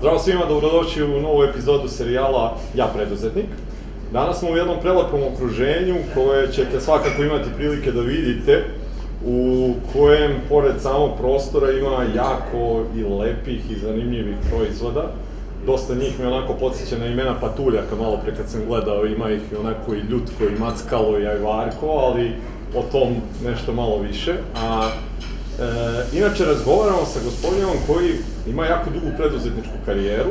Zdravo svima, dobrodošli u novu epizodu serijala Ja preduzetnik. Danas smo u jednom prelepom okruženju koje ćete svakako imati prilike da vidite, u kojem, pored samog prostora, ima jako i lepih i zanimljivih proizvoda. Dosta njih me onako podsjeća na imena patuljaka, malo pre kad sam gledao, ima ih i onako i ljutko, i mackalo, i ajvarko, ali o tom nešto malo više. A inače, razgovaramo sa gospodinom koji ima jako dugu preduzetničku karijeru.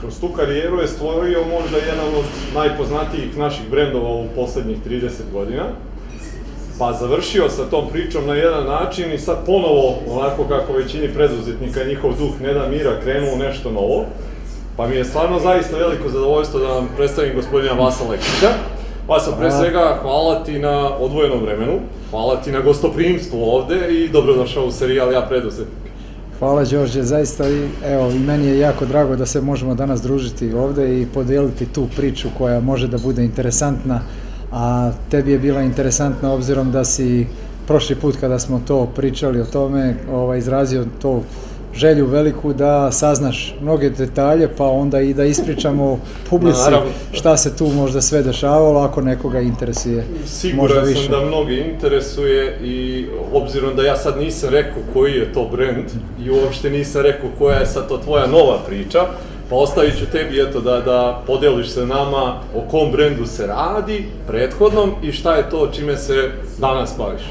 Kroz tu karijeru je stvorio možda jedan od najpoznatijih naših brendova u poslednjih 30 godina. Pa završio sa tom pričom na jedan način i sad ponovo, onako kako većini preduzetnika, njihov duh ne da mira, krenuo nešto novo. Pa mi je stvarno zaista veliko zadovoljstvo da vam predstavim gospodina Vasa Lekića. Vasa, pre svega, hvala ti na odvojenom vremenu, hvala ti na gostoprimstvu ovde i dobrodošao u serijal Ja preduzetnik. Hvala Đorđe, zaista i, evo, i meni je jako drago da se možemo danas družiti ovde i podeliti tu priču koja može da bude interesantna, a tebi je bila interesantna obzirom da si prošli put kada smo to pričali o tome, ovaj, izrazio to želju veliku da saznaš mnoge detalje, pa onda i da ispričamo publici Naravno. šta se tu možda sve dešavalo, ako nekoga interesuje. Siguran sam da mnogi interesuje i obzirom da ja sad nisam rekao koji je to brend i uopšte nisam rekao koja je sad to tvoja nova priča, pa ostavit ću tebi eto da, da podeliš se nama o kom brendu se radi, prethodnom i šta je to čime se danas baviš.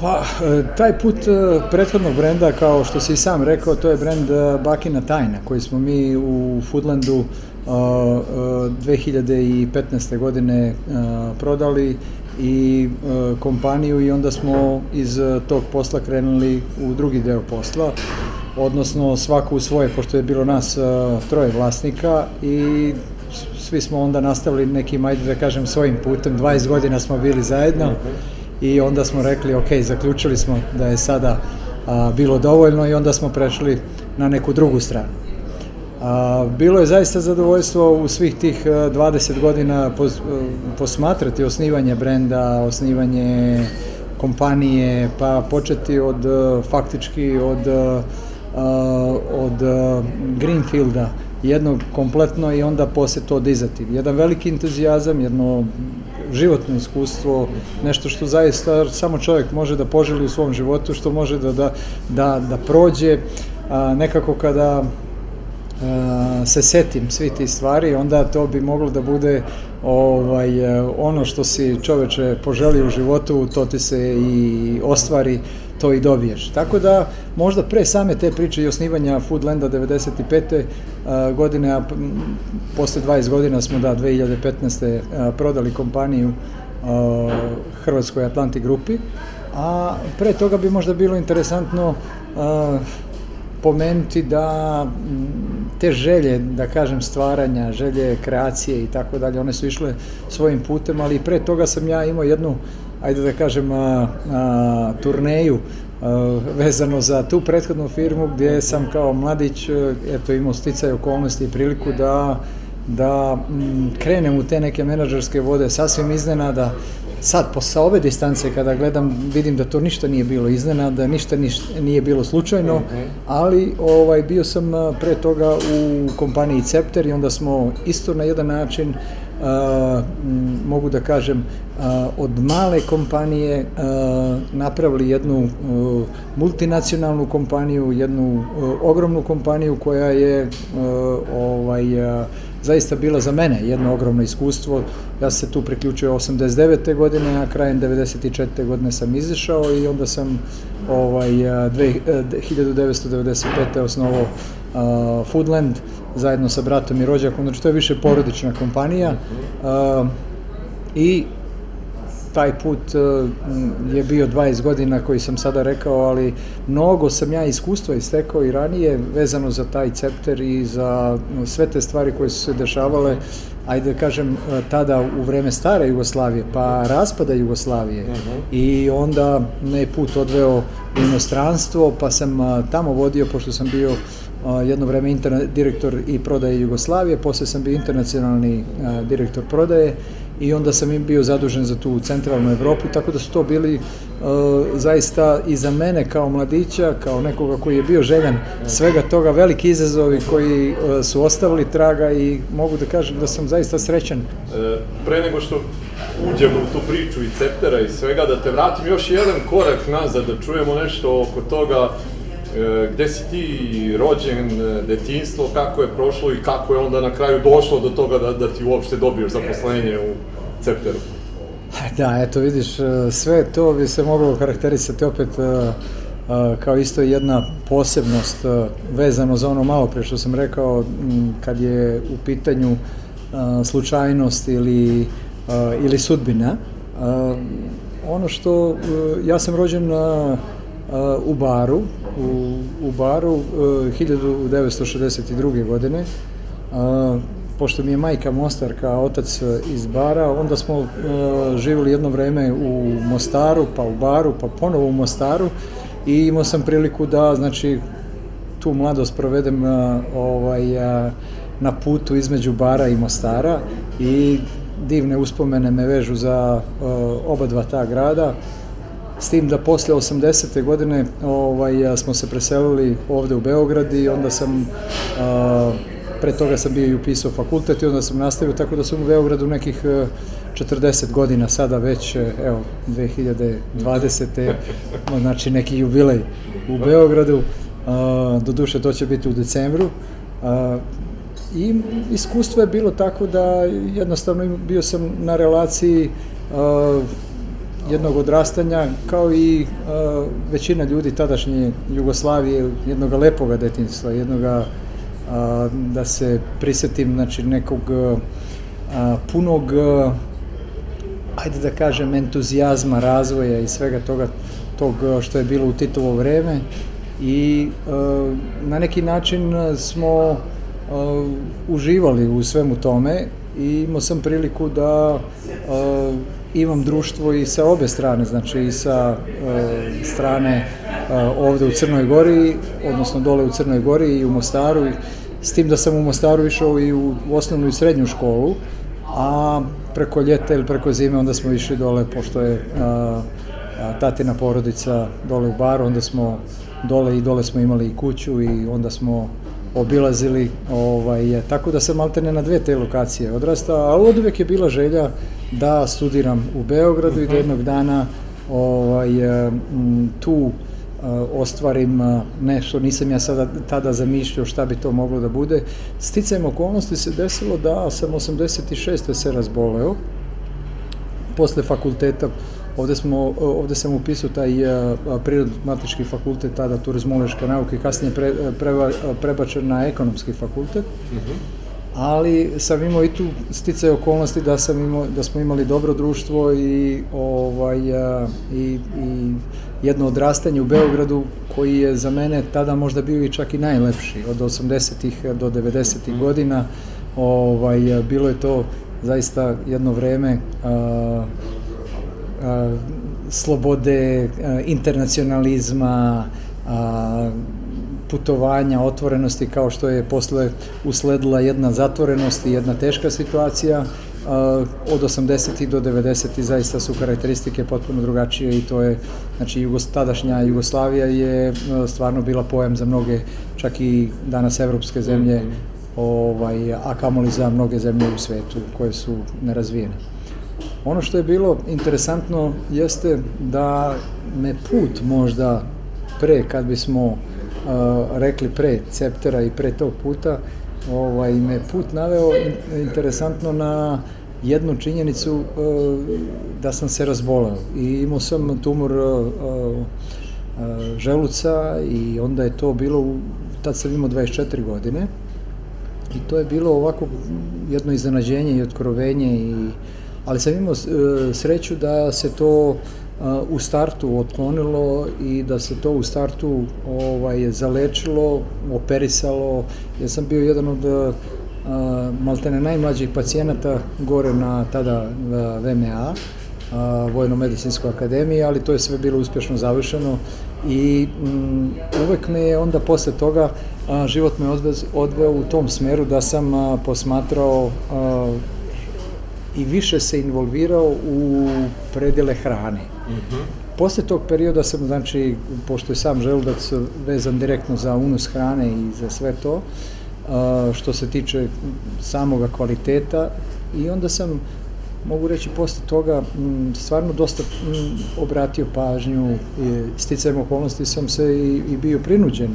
Pa, e, taj put e, prethodnog brenda, kao što si i sam rekao, to je brend e, Bakina Tajna, koji smo mi u Foodlandu 2015. godine prodali i kompaniju i onda smo iz tog posla krenuli u drugi deo posla, odnosno svako u svoje, pošto je bilo nas troje vlasnika i svi smo onda nastavili nekim, ajde da kažem, svojim putem, 20 godina smo bili zajedno. -huh i onda smo rekli, ok, zaključili smo da je sada a, bilo dovoljno i onda smo prešli na neku drugu stranu. A, bilo je zaista zadovoljstvo u svih tih 20 godina pos, posmatrati osnivanje brenda, osnivanje kompanije, pa početi od faktički od, od Greenfielda, jedno kompletno i onda posle to dizati. Jedan veliki entuzijazam, jedno životno iskustvo, nešto što zaista samo čovjek može da poželi u svom životu, što može da, da, da, da prođe. A, nekako kada a, se setim svi ti stvari, onda to bi moglo da bude ovaj, ono što si čoveče poželi u životu, to ti se i ostvari to i dobiješ. Tako da možda pre same te priče i osnivanja Foodlanda 95. godine, a posle 20 godina smo da 2015. prodali kompaniju Hrvatskoj Atlanti grupi, a pre toga bi možda bilo interesantno pomenuti da te želje, da kažem, stvaranja, želje kreacije i tako dalje, one su išle svojim putem, ali pre toga sam ja imao jednu ajde da kažem, a, a, turneju a, vezano za tu prethodnu firmu gdje sam kao mladić eto, imao sticaj okolnosti i priliku da da m, krenem u te neke menadžerske vode. Sasvim iznenada sad posle ove distance kada gledam vidim da to ništa nije bilo iznenada, ništa, ništa nije bilo slučajno, ali ovaj bio sam pre toga u kompaniji Cepter i onda smo isto na jedan način mogu da kažem, od male kompanije napravili jednu multinacionalnu kompaniju, jednu ogromnu kompaniju koja je ovaj, zaista bila za mene jedno ogromno iskustvo. Ja se tu priključio 89. godine, a krajem 94. godine sam izišao i onda sam ovaj, 1995. osnovao Foodland zajedno sa bratom i rođakom, znači to je više porodična kompanija uh, i taj put uh, je bio 20 godina koji sam sada rekao, ali mnogo sam ja iskustva istekao i ranije vezano za taj cepter i za sve te stvari koje su se dešavale, ajde da kažem, uh, tada u vreme stare Jugoslavije, pa raspada Jugoslavije. Uh -huh. I onda me put odveo u inostranstvo, pa sam uh, tamo vodio, pošto sam bio jedno vreme interna, direktor i prodaje Jugoslavije, posle sam bio internacionalni direktor prodaje i onda sam im bio zadužen za tu centralnu Evropu, tako da su to bili zaista i za mene kao mladića, kao nekoga koji je bio željan svega toga, veliki izazovi koji e, su ostavili traga i mogu da kažem da sam zaista srećan. E, pre nego što uđemo u tu priču i ceptera i svega, da te vratim još jedan korak nazad, da čujemo nešto oko toga gde si ti rođen, detinstvo, kako je prošlo i kako je onda na kraju došlo do toga da, da ti uopšte dobiješ zaposlenje u cepteru. Da, eto vidiš, e, sve to bi se moglo karakterisati opet e, e, kao isto jedna posebnost vezano za ono malo pre što sam rekao kad je u pitanju slučajnost ili, ili sudbina. Ono što, ja sam rođen u Baru, u, u Baru 1962. godine pošto mi je majka Mostarka, a otac e, iz Bara, onda smo uh, živjeli jedno vreme u Mostaru, pa u Baru, pa ponovo u Mostaru i imao sam priliku da, znači, tu mladost provedem ovaj, na putu između Bara i Mostara i divne uspomene me vežu za oba dva ta grada. S tim da posle 80. godine ovaj, smo se preselili ovde u Beograd i onda sam uh, pre toga sam bio i upisao fakultet i onda sam nastavio, tako da sam u Beogradu nekih 40 e, godina, sada već, e, evo, 2020. znači neki jubilej u Beogradu, do duše to će biti u decembru. I iskustvo je bilo tako da jednostavno bio sam na relaciji jednog odrastanja, kao i većina ljudi tadašnje Jugoslavije, jednog lepoga detinstva, jednog a, da se prisetim znači, nekog a, punog ajde da kažem entuzijazma, razvoja i svega toga tog što je bilo u Titovo vreme. I a, na neki način smo a, uživali u svemu tome i imao sam priliku da a, imam društvo i sa obe strane, znači i sa e, strane e, ovde u Crnoj Gori, odnosno dole u Crnoj Gori i u Mostaru, s tim da sam u Mostaru išao i u osnovnu i srednju školu, a preko ljeta ili preko zime onda smo išli dole, pošto je a, a, tatina porodica dole u baru, onda smo dole i dole smo imali i kuću i onda smo obilazili, ovaj, tako da sam maltene na dve te lokacije odrastao, a od uvek je bila želja da studiram u Beogradu i da jednog dana ovaj, tu ostvarim nešto, nisam ja sada tada zamišljao šta bi to moglo da bude. Sticajem okolnosti se desilo da sam 86. se razboleo, posle fakulteta Ovde, smo, ovde sam upisao taj prirodno-matički fakultet, tada turizmološke nauke, kasnije pre, pre, prebačen na ekonomski fakultet. Uh mhm. -huh. Ali sam imao i tu sticaj okolnosti da, sam imao, da smo imali dobro društvo i, ovaj, i, i jedno odrastanje u Beogradu koji je za mene tada možda bio i čak i najlepši od 80-ih do 90-ih mhm. godina. Ovaj, bilo je to zaista jedno vreme a, slobode, internacionalizma, putovanja, otvorenosti, kao što je posle usledila jedna zatvorenost i jedna teška situacija, od 80. do 90. zaista su karakteristike potpuno drugačije i to je, znači, Jugos, tadašnja Jugoslavija je stvarno bila pojem za mnoge, čak i danas evropske zemlje, mhm. ovaj, a kamoli za mnoge zemlje u svetu koje su nerazvijene. Ono što je bilo interesantno jeste da me put možda pre, kad bismo rekli pre ceptera i pre tog puta, ovaj, me put naveo in, interesantno na jednu činjenicu uh, da sam se razboleo. I imao sam tumor uh, uh, želuca i onda je to bilo, tad sam imao 24 godine. I to je bilo ovako jedno iznenađenje i otkrovenje i ali sam imao e, sreću da se to u startu otklonilo i da se to u startu ovaj, zalečilo, operisalo. Ja sam bio jedan od a, maltene najmlađih pacijenata gore na tada VMA, Vojno-medicinskoj akademiji, ali to je sve bilo uspješno završeno i m, uvek me je onda posle toga a, život me odvez, odveo u tom smeru da sam a, posmatrao a, i više se involvirao u predele hrane. -hmm. posle tog perioda sam, znači, pošto je sam želudac vezan direktno za unos hrane i za sve to, što se tiče samoga kvaliteta i onda sam mogu reći posle toga stvarno dosta obratio pažnju sticajem okolnosti sam se i, i bio prinuđen.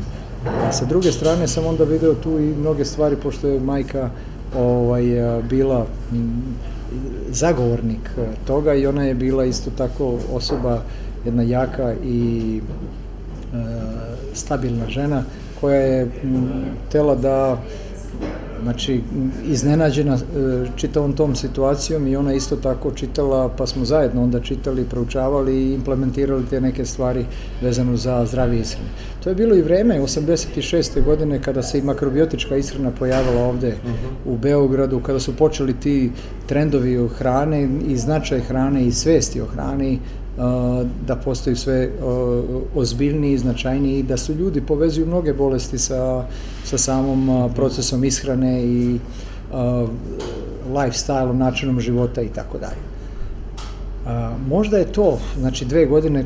A sa druge strane sam onda video tu i mnoge stvari pošto je majka ovaj, bila zagovornik toga i ona je bila isto tako osoba jedna jaka i e, stabilna žena koja je tela da znači iznenađena e, čitavom tom situacijom i ona isto tako čitala, pa smo zajedno onda čitali, proučavali i implementirali te neke stvari vezano za zdravi ishrane. To je bilo i vreme 86. godine kada se i makrobiotička ishrana pojavila ovde uh mhm. -huh. u Beogradu, kada su počeli ti trendovi o hrane i značaj hrane i svesti o hrani da postaju sve ozbiljniji, značajniji, da su ljudi povezuju mnoge bolesti sa, sa samom procesom ishrane i lifestyle, načinom života i tako dalje. Možda je to, znači dve godine,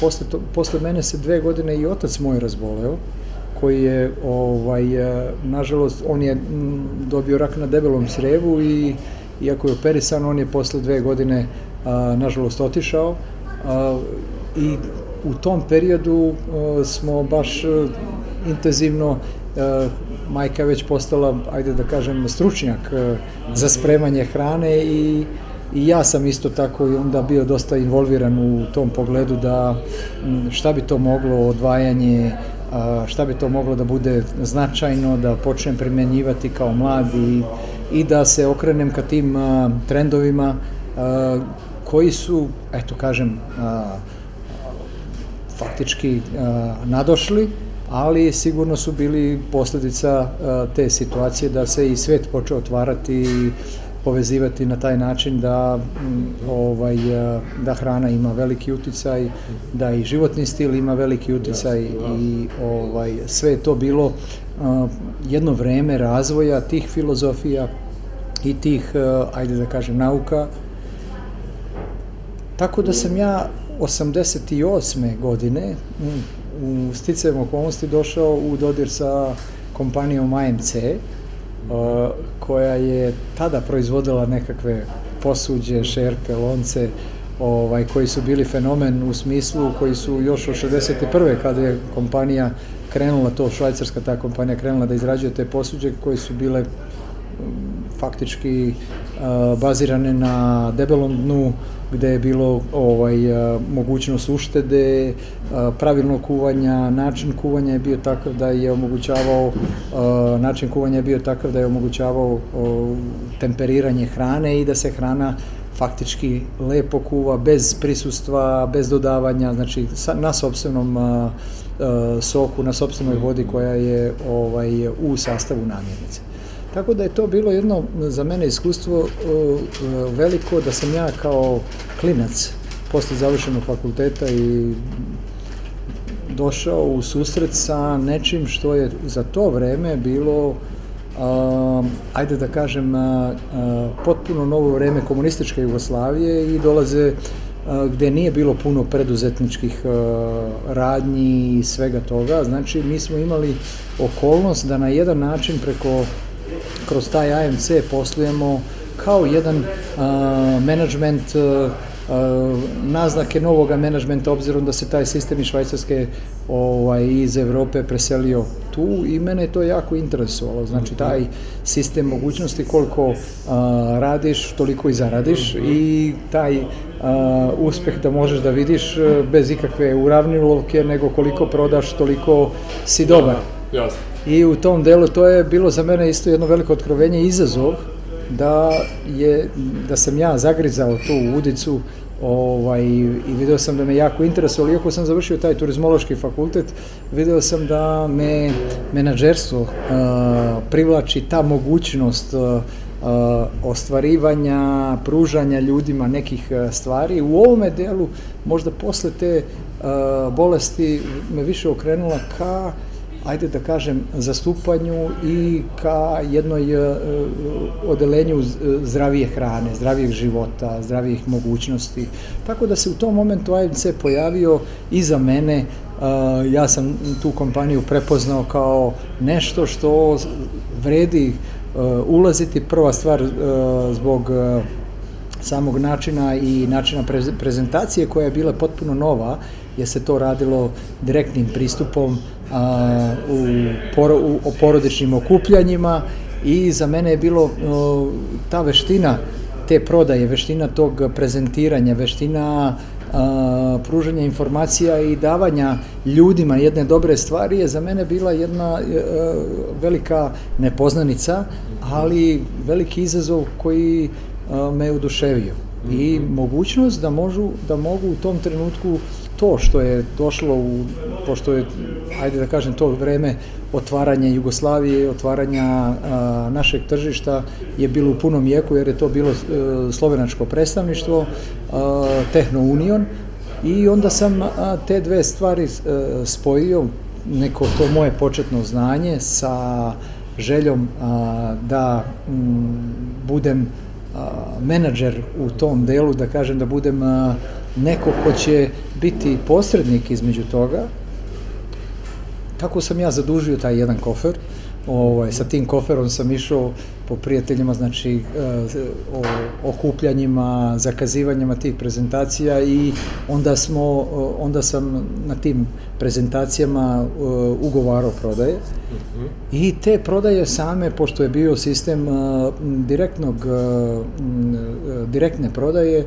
posle, to, posle mene se dve godine i otac moj razboleo, koji je, ovaj, nažalost, on je dobio rak na debelom srevu i iako je operisan, on je posle dve godine, nažalost, otišao i u tom periodu smo baš intenzivno majka je već postala, ajde da kažem, stručnjak za spremanje hrane i i ja sam isto tako i onda bio dosta involviran u tom pogledu da šta bi to moglo odvajanje, šta bi to moglo da bude značajno, da počnem primenjivati kao mlad i, i da se okrenem ka tim trendovima koji su, eto kažem, a, faktički a, nadošli, ali sigurno su bili posledica a, te situacije da se i svet počeo otvarati i povezivati na taj način da ovaj da hrana ima veliki uticaj, da i životni stil ima veliki uticaj i ovaj sve je to bilo jedno vreme razvoja tih filozofija i tih ajde da kažem nauka Tako da sam ja 88. godine u sticajem okolnosti došao u dodir sa kompanijom AMC, koja je tada proizvodila nekakve posuđe, šerpe, lonce, ovaj, koji su bili fenomen u smislu koji su još od 61. kada je kompanija krenula, to švajcarska ta kompanija krenula da izrađuje te posuđe koji su bile faktički bazirane na debelom dnu, gde je bilo ovaj, mogućnost uštede, pravilno kuvanja, način kuvanja je bio takav da je omogućavao, način kuvanja je bio takav da je omogućavao temperiranje hrane i da se hrana faktički lepo kuva, bez prisustva, bez dodavanja, znači na sobstvenom soku, na sobstvenoj vodi koja je ovaj, u sastavu namirnice. Tako da je to bilo jedno za mene iskustvo veliko da sam ja kao klinac posle završenog fakulteta i došao u susret sa nečim što je za to vreme bilo a, ajde da kažem a, potpuno novo vreme komunističke Jugoslavije i dolaze gde nije bilo puno preduzetničkih radnji i svega toga. Znači, mi smo imali okolnost da na jedan način preko kroz taj AMC poslujemo kao jedan a, management a, naznake novog menadžmenta obzirom da se taj sistem iz Švajcarske ovaj, iz Evrope preselio tu i mene je to jako interesovalo. Znači taj sistem mogućnosti koliko a, radiš, toliko i zaradiš i taj a, uspeh da možeš da vidiš bez ikakve uravnilovke nego koliko prodaš, toliko si dobar. Jasno. I u tom delu to je bilo za mene isto jedno veliko otkrovenje i izazov da, je, da sam ja zagrizao tu udicu ovaj, i video sam da me jako interesovalo, iako sam završio taj turizmološki fakultet, video sam da me menadžerstvo uh, privlači ta mogućnost uh, ostvarivanja, pružanja ljudima nekih stvari. U ovome delu, možda posle te uh, bolesti me više okrenula ka ajde da kažem, zastupanju i ka jednoj uh, odelenju zdravije hrane, zdravijeg života, zdravijih mogućnosti. Tako da se u tom momentu AMC pojavio i za mene, uh, ja sam tu kompaniju prepoznao kao nešto što vredi ulaziti. Prva stvar zbog samog načina i načina prezentacije koja je bila potpuno nova, jer se to radilo direktnim pristupom a, u, poro, u porodičnim okupljanjima i za mene je bilo o, ta veština te prodaje, veština tog prezentiranja, veština a, pružanja informacija i davanja ljudima jedne dobre stvari je za mene bila jedna a, e, velika nepoznanica, ali veliki izazov koji a, me oduševio. I mhm. mogućnost da, možu, da mogu u tom trenutku to što je došlo u, pošto je, ajde da kažem, to vreme otvaranja Jugoslavije, otvaranja a, našeg tržišta je bilo u punom jeku jer je to bilo a, e, slovenačko predstavništvo, a, Tehno Union i onda sam a, te dve stvari a, e, spojio, neko to moje početno znanje sa željom a, da m, budem menadžer u tom delu, da kažem da budem neko ko će biti posrednik između toga, tako sam ja zadužio taj jedan kofer, ovaj, sa tim koferom sam išao po prijateljima, znači eh, o okupljanjima, zakazivanjima tih prezentacija i onda smo, onda sam na tim prezentacijama eh, ugovarao prodaje -huh. i te prodaje same, pošto je bio sistem direktnog, direktne prodaje,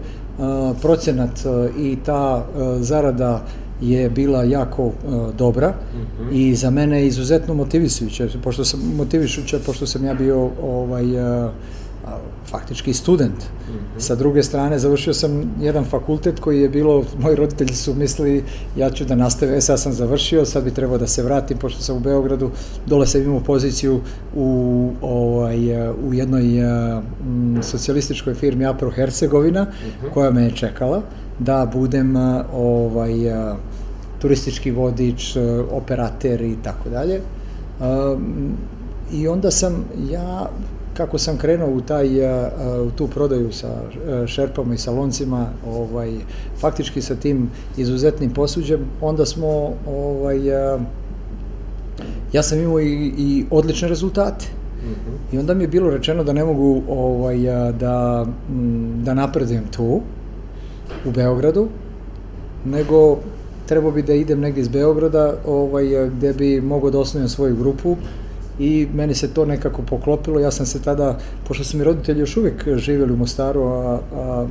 procenat i ta zarada je bila jako uh, dobra mm -hmm. i za mene je izuzetno motivisujuća, pošto sam motivišuća, pošto sam ja bio ovaj, uh, faktički student. Mm -hmm. Sa druge strane, završio sam jedan fakultet koji je bilo, moji roditelji su mislili ja ću da nastavim, sad sam završio, sad bi trebao da se vratim, pošto sam u Beogradu, dole sam imao poziciju u, ovaj, u jednoj um, socijalističkoj firmi Apro Hercegovina, mm -hmm. koja me je čekala da budem ovaj, turistički vodič, operater i tako dalje. I onda sam ja kako sam krenuo u taj u tu prodaju sa šerpama i sa loncima, ovaj faktički sa tim izuzetnim posuđem, onda smo ovaj ja sam imao i, i odlične rezultate. Mm -hmm. I onda mi je bilo rečeno da ne mogu ovaj da da napredujem tu u Beogradu, nego trebao bi da idem negdje iz Beograda ovaj, gde bi mogao da osnovim svoju grupu i meni se to nekako poklopilo. Ja sam se tada, pošto su mi roditelji još uvijek živjeli u Mostaru, a, a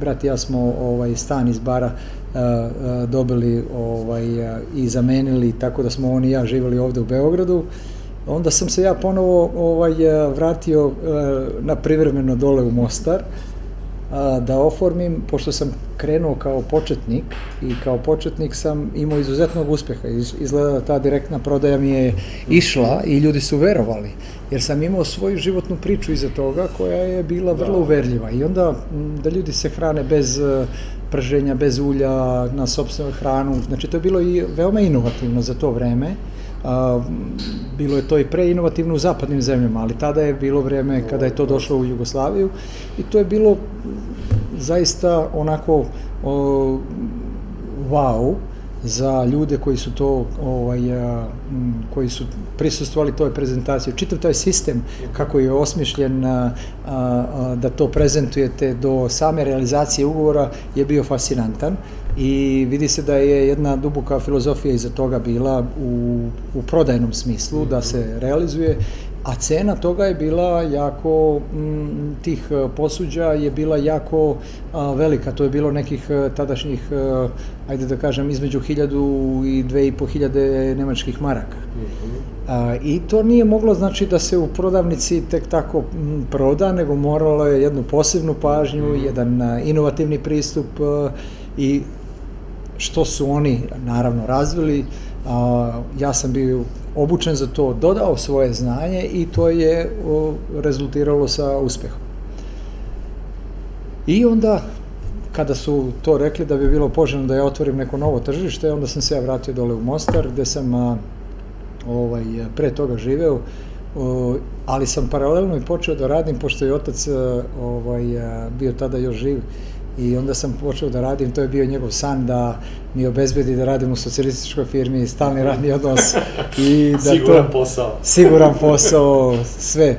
brat i ja smo ovaj, stan iz bara a, a, dobili ovaj, a, i zamenili, tako da smo on i ja živjeli ovde u Beogradu. Onda sam se ja ponovo ovaj, vratio na privremeno dole u Mostar, a, da oformim, pošto sam krenuo kao početnik i kao početnik sam imao izuzetnog uspeha. Izgleda da ta direktna prodaja mi je išla i ljudi su verovali, jer sam imao svoju životnu priču iza toga koja je bila vrlo uverljiva. I onda da ljudi se hrane bez e, prženja, bez ulja, na sobstvenu hranu, znači to je bilo i veoma inovativno za to vreme. A, bilo je to i pre inovativno u zapadnim zemljama, ali tada je bilo vreme kada je to došlo u Jugoslaviju i to je bilo zaista onako o, wow za ljude koji su to ovaj a, koji su prisustvovali toj prezentaciji. Čitav taj sistem kako je osmišljen a, a, da to prezentujete do same realizacije ugovora je bio fascinantan i vidi se da je jedna duboka filozofija iza toga bila u, u prodajnom smislu, da se realizuje, a cena toga je bila jako, m, tih e, posuđa je bila jako a, velika, to je bilo nekih e, tadašnjih, a, e, ajde da kažem, između hiljadu i dve i po hiljade nemačkih maraka. A, I to nije moglo znači da se u prodavnici tek tako m, proda, nego moralo je jednu posebnu pažnju, mhm. jedan a, inovativni pristup i što su oni naravno razvili, a, ja sam bio obučen za to, dodao svoje znanje i to je rezultiralo sa uspehom. I onda, kada su to rekli da bi bilo poželjno da ja otvorim neko novo tržište, onda sam se ja vratio dole u Mostar, gde sam ovaj, pre toga živeo, ali sam paralelno i počeo da radim, pošto je otac ovaj, bio tada još živ, i onda sam počeo da radim, to je bio njegov san da mi obezbedi da radim u socijalističkoj firmi, stalni radni odnos. I da siguran to, posao. Siguran posao, sve.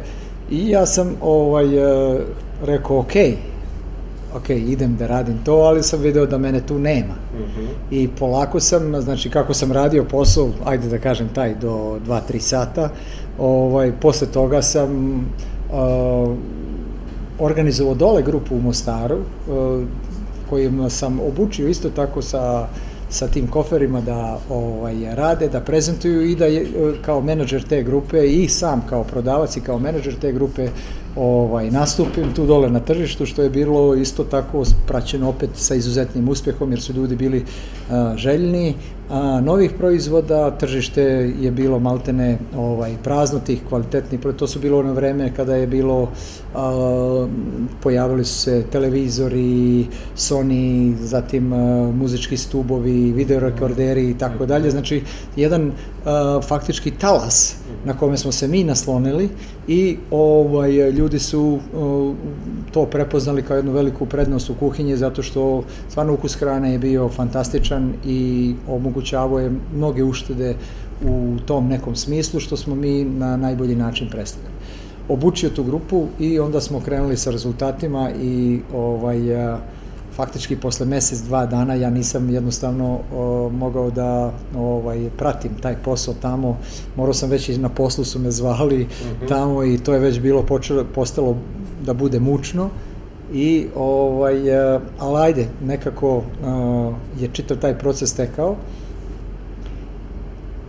I ja sam ovaj, rekao, ok, ok, idem da radim to, ali sam video da mene tu nema. Mhm. -huh. I polako sam, znači kako sam radio posao, ajde da kažem taj, do 2-3 sata, ovaj, posle toga sam uh, organizovao dole grupu u Mostaru, uh, kojima sam obučio isto tako sa sa tim koferima da ovaj, rade, da prezentuju i da je, kao menadžer te grupe i sam kao prodavac i kao menadžer te grupe ovaj, nastupim tu dole na tržištu, što je bilo isto tako praćeno opet sa izuzetnim uspehom, jer su ljudi bili a, željni a, novih proizvoda, tržište je bilo maltene ovaj, prazno tih kvalitetnih, to su bilo ono vreme kada je bilo, a, pojavili su se televizori, Sony, zatim a, muzički stubovi, videorekorderi i tako dalje, znači jedan a, faktički talas na kome smo se mi naslonili i ovaj, ljudi su to prepoznali kao jednu veliku prednost u kuhinji zato što stvarno ukus hrane je bio fantastičan i omogućavao je mnoge uštede u tom nekom smislu što smo mi na najbolji način predstavljali. Obučio tu grupu i onda smo krenuli sa rezultatima i ovaj, faktički posle mesec, dva dana ja nisam jednostavno o, mogao da ovaj, pratim taj posao tamo. Morao sam već i na poslu su me zvali uh mhm. -huh. tamo i to je već bilo počelo, postalo da bude mučno. I, ovaj, ali ajde, nekako uh, je čitav taj proces tekao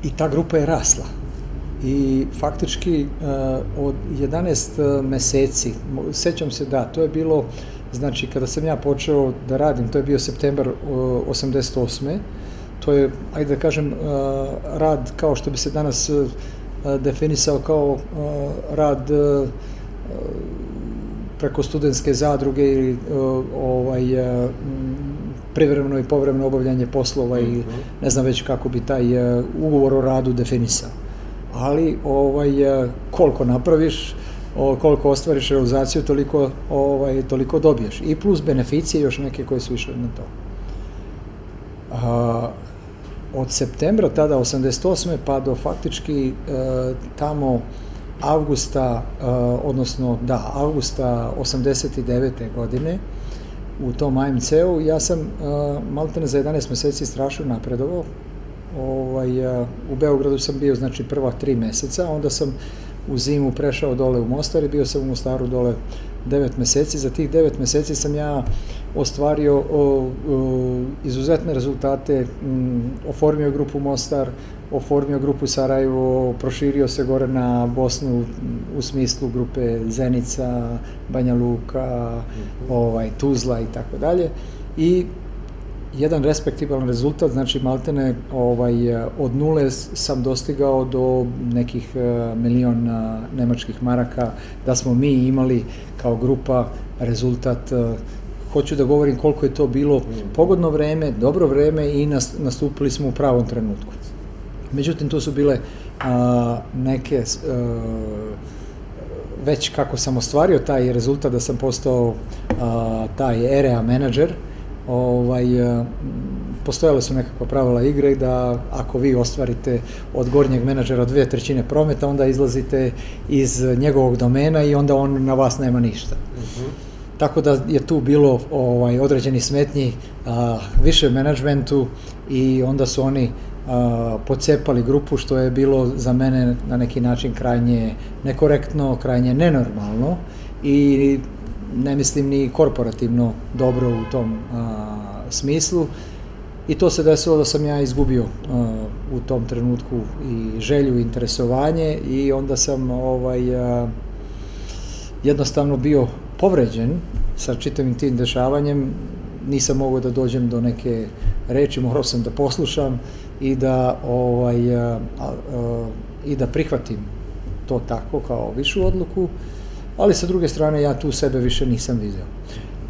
i ta grupa je rasla. I faktički uh, od 11 meseci, sećam se da, to je bilo Znači, kada sam ja počeo da radim, to je bio septembar 88. To je, ajde da kažem, rad kao što bi se danas definisao kao rad preko studentske zadruge ili ovaj privremeno i povremeno obavljanje poslova i mhm. ne znam već kako bi taj ugovor o radu definisao. Ali ovaj koliko napraviš, o, koliko ostvariš realizaciju, toliko, ovaj, toliko dobiješ. I plus beneficije još neke koje su išle na to. A, od septembra tada 88. pa do faktički e, tamo avgusta, e, odnosno da, avgusta 89. godine u tom AMC-u, ja sam e, maltene za 11 meseci strašno napredovao. Ovaj, e, u Beogradu sam bio znači prva tri meseca, onda sam u zimu prešao dole u Mostar i bio sam u Mostaru dole 9 meseci. Za tih 9 meseci sam ja ostvario o, o, izuzetne rezultate, m, oformio grupu Mostar, oformio grupu Sarajevo, proširio se gore na Bosnu u smislu grupe Zenica, Banja Luka, mhm. ovaj, Tuzla i tako dalje. I jedan respektibalan rezultat, znači maltene ovaj, od nule sam dostigao do nekih e, milion e, nemačkih maraka, da smo mi imali kao grupa rezultat e, hoću da govorim koliko je to bilo pogodno vreme, dobro vreme i nastupili smo u pravom trenutku. Međutim, to su bile a, neke a, već kako sam ostvario taj rezultat da sam postao a, taj area menadžer, ovaj, e, postojale su nekakva pravila igre da ako vi ostvarite od gornjeg menadžera dve trećine prometa, onda izlazite iz njegovog domena i onda on na vas nema ništa. Uh mhm. -huh. Tako da je tu bilo ovaj određeni smetnji a, više menadžmentu i onda su oni a, pocepali grupu što je bilo za mene na neki način krajnje nekorektno, krajnje nenormalno i ne mislim ni korporativno dobro u tom a, smislu. I to se desilo da sam ja izgubio a, u tom trenutku i želju i interesovanje i onda sam ovaj a, jednostavno bio povređen sa čitavim tim dešavanjem nisam mogao da dođem do neke reči, morao sam da poslušam i da ovaj a, a, i da prihvatim to tako kao višu odluku ali sa druge strane ja tu sebe više nisam video.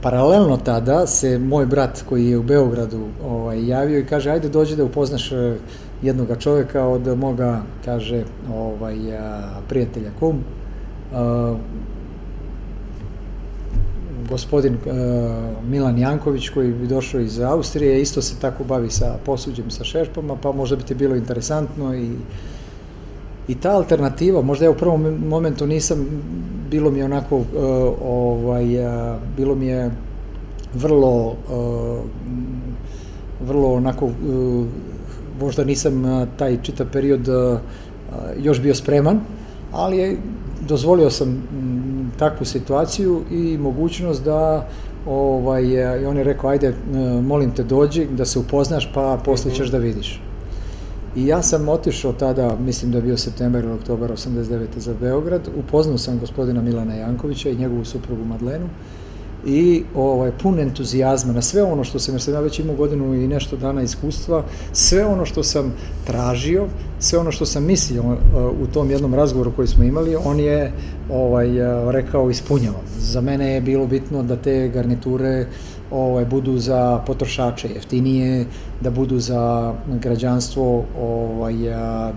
Paralelno tada se moj brat koji je u Beogradu ovaj, javio i kaže ajde dođi da upoznaš e, jednoga čovjeka od moga, kaže, ovaj, prijatelja kum, gospodin uh, Milan Janković koji bi došao iz Austrije, isto se tako bavi sa posuđem, sa šerpama, pa možda bi ti bilo interesantno i I ta alternativa, možda ja u prvom momentu nisam, bilo mi je onako, uh, ovaj, uh, bilo mi je vrlo, uh, vrlo onako, možda nisam taj čitav period još bio spreman, ali je, dozvolio sam takvu situaciju i mogućnost da ovaj, i on je rekao, ajde, molim te dođi, da se upoznaš, pa posle ćeš da vidiš. I ja sam otišao tada, mislim da je bio september ili oktobar 89. za Beograd, upoznao sam gospodina Milana Jankovića i njegovu suprugu Madlenu i ovaj, pun entuzijazma na sve ono što sam, jer sam ja već imao godinu i nešto dana iskustva, sve ono što sam tražio, sve ono što sam mislio uh, u tom jednom razgovoru koji smo imali, on je ovaj, uh, rekao ispunjavam. Za mene je bilo bitno da te garniture ovaj, budu za potrošače jeftinije, da budu za građanstvo ovaj,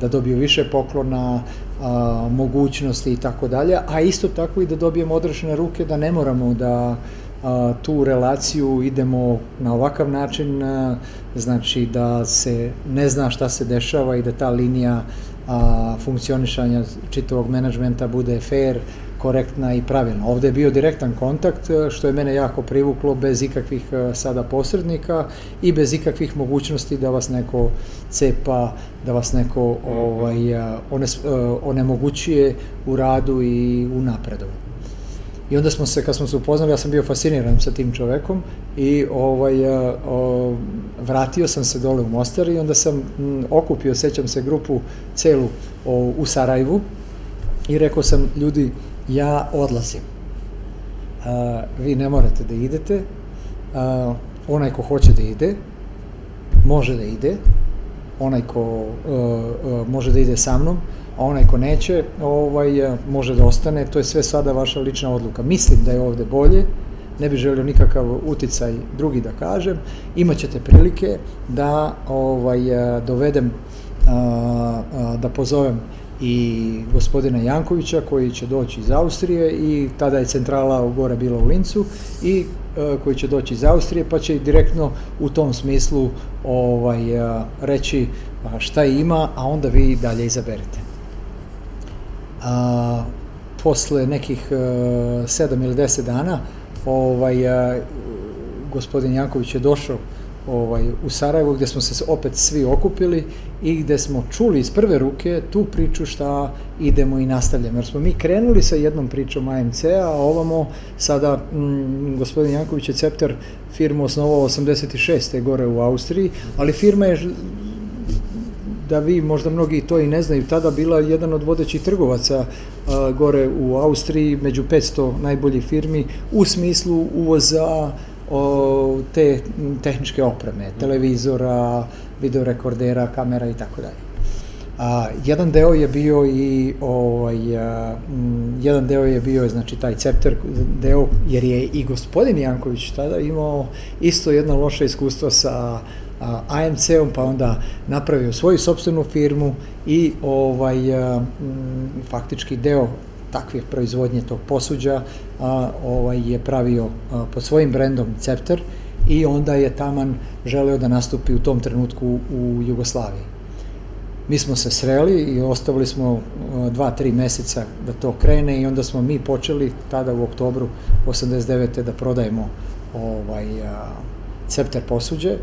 da dobiju više poklona, a, mogućnosti i tako dalje, a isto tako i da dobijemo odrešene ruke da ne moramo da a, tu relaciju idemo na ovakav način, a, znači da se ne zna šta se dešava i da ta linija a, funkcionišanja čitavog menadžmenta bude fair, korektna i pravilna. Ovde je bio direktan kontakt, što je mene jako privuklo, bez ikakvih sada posrednika i bez ikakvih mogućnosti da vas neko cepa, da vas neko ovaj, e, onemogućuje u radu i u napredovanju. I onda smo se, kad smo se upoznali, ja sam bio fasciniran sa tim čovekom i ovaj, o, vratio sam se dole u Mostar i onda sam m, okupio, sećam se, grupu celu o, u Sarajevu i rekao sam, ljudi, ja odlazim. A, vi ne morate da idete, a, onaj ko hoće da ide, može da ide, onaj ko a, a, može da ide sa mnom, a onaj ko neće, ovaj, može da ostane, to je sve sada vaša lična odluka. Mislim da je ovde bolje, ne bih želio nikakav uticaj drugi da kažem, imaćete prilike da ovaj, dovedem, a, a, da pozovem i gospodina Jankovića koji će doći iz Austrije i tada je centrala u gore bila u Lincu i koji će doći iz Austrije pa će direktno u tom smislu ovaj, reći šta ima, a onda vi dalje izaberete. A, posle nekih a, e, sedam ili deset dana ovaj, a, gospodin Janković je došao ovaj, u Sarajevo gde smo se opet svi okupili i gde smo čuli iz prve ruke tu priču šta idemo i nastavljamo. Jer smo mi krenuli sa jednom pričom AMC-a, a ovamo sada m, mm, gospodin Janković je Cepter firmu osnovao 86. gore u Austriji, ali firma je da vi možda mnogi to i ne znaju, tada bila jedan od vodećih trgovaca a, gore u Austriji, među 500 najboljih firmi, u smislu uvoza o, te tehničke opreme, televizora, videorekordera, kamera i tako dalje. A, jedan deo je bio i ovaj, a, m, jedan deo je bio znači taj cepter deo jer je i gospodin Janković tada imao isto jedno loše iskustvo sa AMC-om pa onda napravio svoju sobstvenu firmu i ovaj faktički deo takvih proizvodnje tog posuđa a, ovaj, je pravio a, pod svojim brendom Cepter i onda je Taman želeo da nastupi u tom trenutku u Jugoslaviji. Mi smo se sreli i ostavili smo dva, tri meseca da to krene i onda smo mi počeli tada u oktobru 89. da prodajemo ovaj, a, Cepter posuđe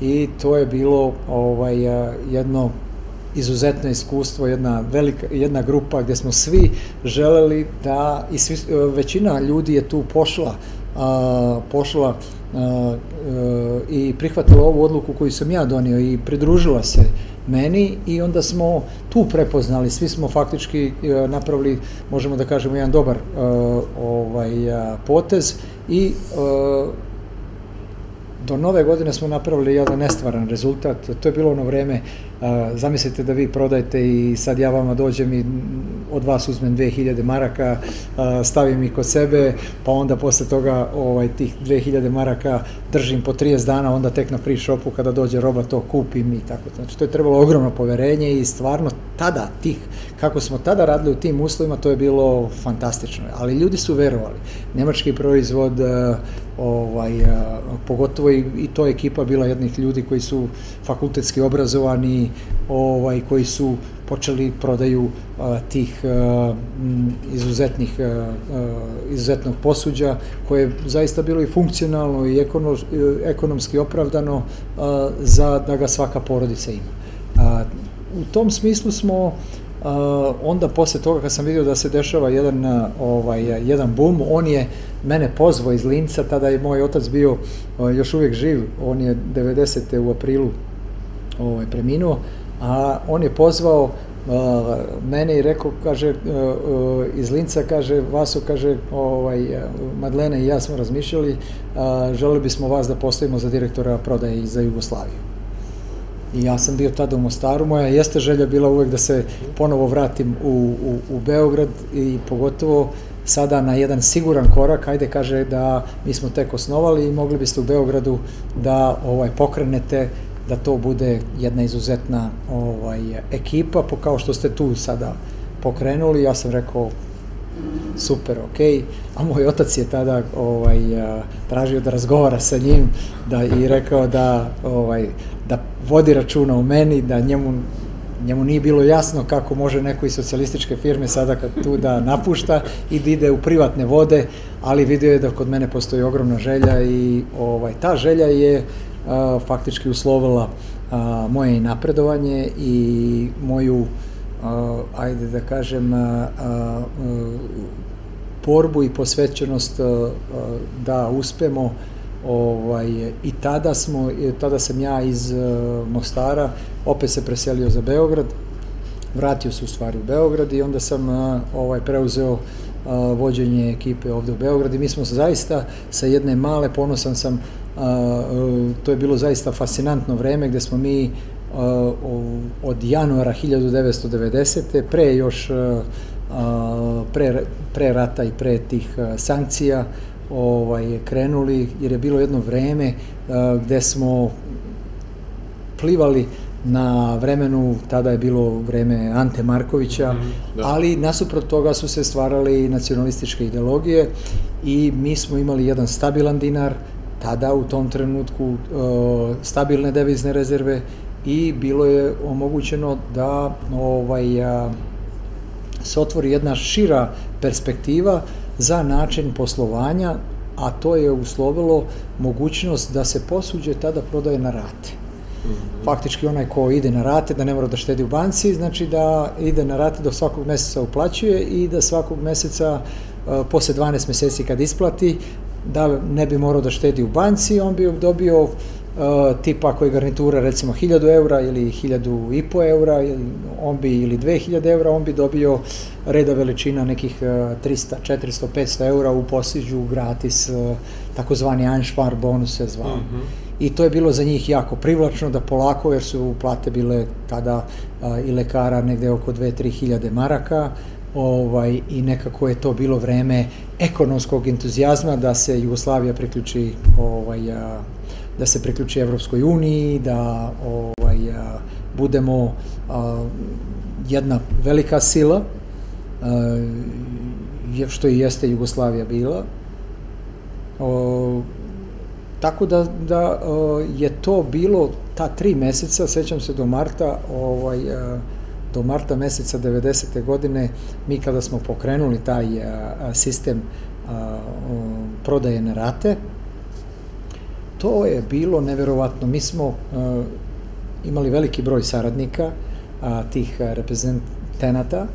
i to je bilo ovaj, jedno izuzetno iskustvo, jedna velika, jedna grupa gde smo svi želeli da, i svi, većina ljudi je tu pošla, a, pošla a, a, i prihvatila ovu odluku koju sam ja donio i pridružila se meni i onda smo tu prepoznali, svi smo faktički napravili, možemo da kažemo, jedan dobar ovaj, potez i do nove godine smo napravili jedan nestvaran rezultat. To je bilo ono vreme zamislite da vi prodajete i sad ja vama dođem i od vas uzmem 2000 maraka, stavim ih kod sebe, pa onda posle toga ovaj, tih 2000 maraka držim po 30 dana, onda tek na free shopu kada dođe roba to kupim i tako. Znači to je trebalo ogromno poverenje i stvarno tada tih, kako smo tada radili u tim uslovima, to je bilo fantastično. Ali ljudi su verovali. Nemački proizvod, ovaj, pogotovo i, i to ekipa bila jednih ljudi koji su fakultetski obrazovani, ovaj, koji su počeli prodaju a, tih a, izuzetnih a, izuzetnog posuđa koje je zaista bilo i funkcionalno i ekono, ekonomski opravdano za da ga svaka porodica ima. U tom smislu smo Uh, onda posle toga kad sam vidio da se dešava jedan ovaj jedan bum, on je mene pozvao iz Linca, tada je moj otac bio uh, još uvijek živ, on je 90. u aprilu ovaj preminuo, a on je pozvao uh, mene i rekao, kaže, uh, uh, iz Linca, kaže, Vaso, kaže, ovaj, Madlena i ja smo razmišljali, uh, želeli bismo vas da postavimo za direktora prodaje za Jugoslaviju. I ja sam bio tada u Mostaru, moja jeste želja bila uvek da se ponovo vratim u, u, u Beograd i pogotovo sada na jedan siguran korak, ajde kaže da mi smo tek osnovali i mogli biste u Beogradu da ovaj pokrenete da to bude jedna izuzetna ovaj, ekipa, po kao što ste tu sada pokrenuli, ja sam rekao super, ok, a moj otac je tada ovaj, tražio da razgovara sa njim da, i rekao da, ovaj, da vodi računa u meni, da njemu njemu nije bilo jasno kako može neko iz socijalističke firme sada kad tu da napušta i da ide u privatne vode, ali vidio je da kod mene postoji ogromna želja i ovaj ta želja je a, faktički uslovila a, moje napredovanje i moju a, ajde da kažem a, a, borbu i posvećenost a, da uspemo ovaj, i tada smo, tada sam ja iz uh, Mostara opet se preselio za Beograd, vratio se u stvari u Beograd i onda sam uh, ovaj, preuzeo vođenje ekipe ovde u Beograd i mi smo zaista sa jedne male, ponosan sam, to je bilo zaista fascinantno vreme gde smo mi od januara 1990. pre još pre, pre rata i pre tih sankcija ovaj, krenuli, jer je bilo jedno vreme uh, gde smo plivali na vremenu, tada je bilo vreme Ante Markovića, mm, da. ali nasuprot toga su se stvarali nacionalističke ideologije i mi smo imali jedan stabilan dinar, tada u tom trenutku uh, stabilne devizne rezerve i bilo je omogućeno da ovaj, a, se otvori jedna šira perspektiva za način poslovanja, a to je uslovilo mogućnost da se posuđe tada prodaje na rate. Mhm. Faktički onaj ko ide na rate, da ne mora da štedi u banci, znači da ide na rate do svakog meseca uplaćuje i da svakog meseca uh, posle 12 meseci kad isplati, da ne bi morao da štedi u banci, on bi dobio Uh, tipa ako je garnitura recimo 1000 eura ili 1000 i po eura, on bi, ili 2000 eura, on bi dobio reda veličina nekih 300, 400, 500 eura u posiđu gratis, uh, takozvani Anšpar bonus se zvao. Mm -hmm. I to je bilo za njih jako privlačno da polako, jer su plate bile tada uh, i lekara negde oko 2-3 hiljade maraka, ovaj, i nekako je to bilo vreme ekonomskog entuzijazma da se Jugoslavija priključi ovaj, a, da se priključi Evropskoj uniji, da ovaj, budemo a, jedna velika sila, a, što i jeste Jugoslavija bila. O, tako da, da o, je to bilo ta tri meseca, sećam se do marta, ovaj, do marta meseca 90. godine, mi kada smo pokrenuli taj a, sistem prodaje na rate, to je bilo neverovatno. Mi smo uh, imali veliki broj saradnika, a, tih reprezentanata,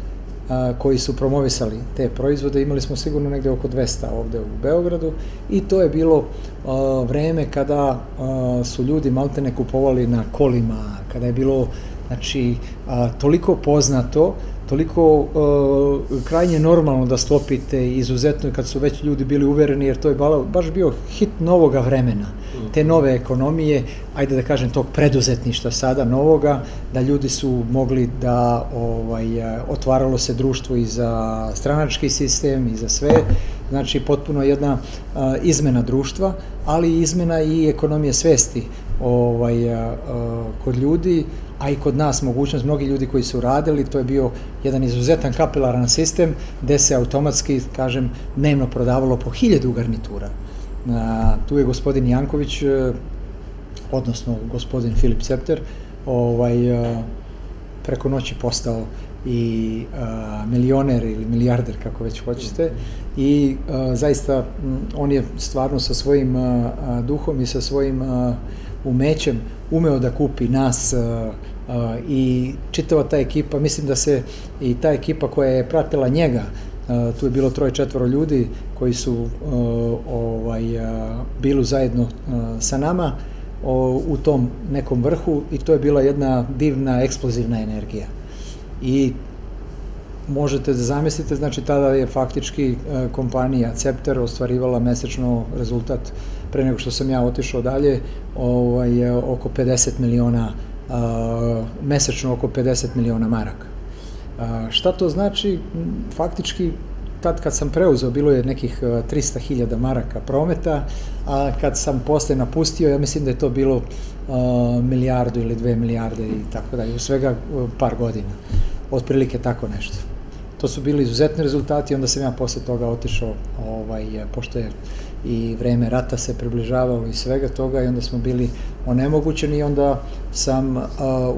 a, koji su promovisali te proizvode. Imali smo sigurno negde oko 200 ovde u Beogradu i to je bilo a, vreme kada a, su ljudi maltene kupovali na kolima, kada je bilo znači, a, toliko poznato toliko uh, krajnje normalno da stopite izuzetno kad su već ljudi bili uvereni jer to je baš bio hit novoga vremena te nove ekonomije ajde da kažem tog preduzetništva sada novoga da ljudi su mogli da ovaj otvaralo se društvo i za stranački sistem i za sve. Znači potpuno jedna a, izmena društva ali izmena i ekonomije svesti ovaj a, a, kod ljudi a i kod nas mogućnost, mnogi ljudi koji su radili, to je bio jedan izuzetan kapilaran sistem gde se automatski, kažem, dnevno prodavalo po hiljadu garnitura. A, tu je gospodin Janković, e, odnosno gospodin Filip Septer, ovaj, a, preko noći postao i a, milioner ili milijarder, kako već hoćete, i a, zaista on je stvarno sa svojim a, duhom i sa svojim umećem umeo da kupi nas a, a, i čitava ta ekipa, mislim da se i ta ekipa koja je pratila njega, a, tu je bilo troje četvoro ljudi koji su ovaj, bili zajedno sa nama u tom nekom vrhu i to je bila jedna divna eksplozivna energija. I možete da zamislite, znači tada je faktički kompanija Cepter ostvarivala mesečno rezultat pre nego što sam ja otišao dalje, ovaj, oko 50 miliona, mesečno oko 50 miliona maraka. Šta to znači? Faktički, tad kad sam preuzeo, bilo je nekih 300.000 maraka prometa, a kad sam posle napustio, ja mislim da je to bilo milijardu ili dve milijarde i tako dalje, u svega par godina. Otprilike tako nešto. To su bili izuzetni rezultati, onda sam ja posle toga otišao, ovaj, pošto je i vreme rata se približavalo i svega toga i onda smo bili onemogućeni i onda sam uh,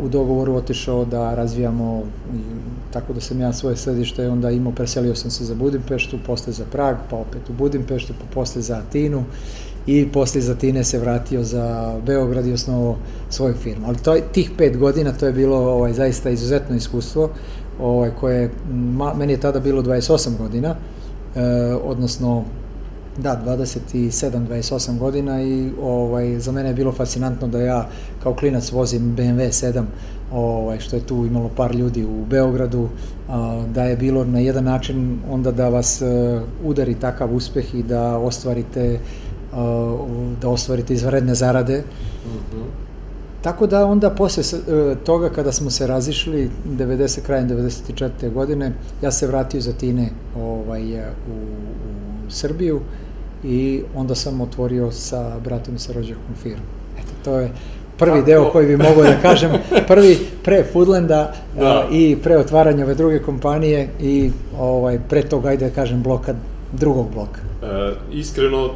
u dogovoru otišao da razvijamo tako da sam ja svoje središte onda imao, preselio sam se za Budimpeštu, posle za Prag, pa opet u Budimpeštu, pa posle za Atinu i posle iz Atine se vratio za Beograd i osnovao svoju firmu. Ali to, tih pet godina to je bilo ovaj, zaista izuzetno iskustvo ovaj, koje, ma, meni je tada bilo 28 godina, e, odnosno Da, 27-28 godina i ovaj, za mene je bilo fascinantno da ja kao klinac vozim BMW 7, ovaj, što je tu imalo par ljudi u Beogradu, a, da je bilo na jedan način onda da vas a, e, udari takav uspeh i da ostvarite a, da ostvarite izvaredne zarade. Mm -hmm. Tako da onda posle e, toga kada smo se razišli 90 krajem 94. godine ja se vratio iz Atine ovaj u, u Srbiju i onda sam otvorio sa bratom i sa rođakom firmu. Eto, to je prvi Tako. deo koji bi mogao da kažem, prvi pre Foodlanda da. uh, i pre otvaranja ove druge kompanije i ovaj, pre toga, ajde da kažem, bloka, drugog bloka. E, iskreno, e,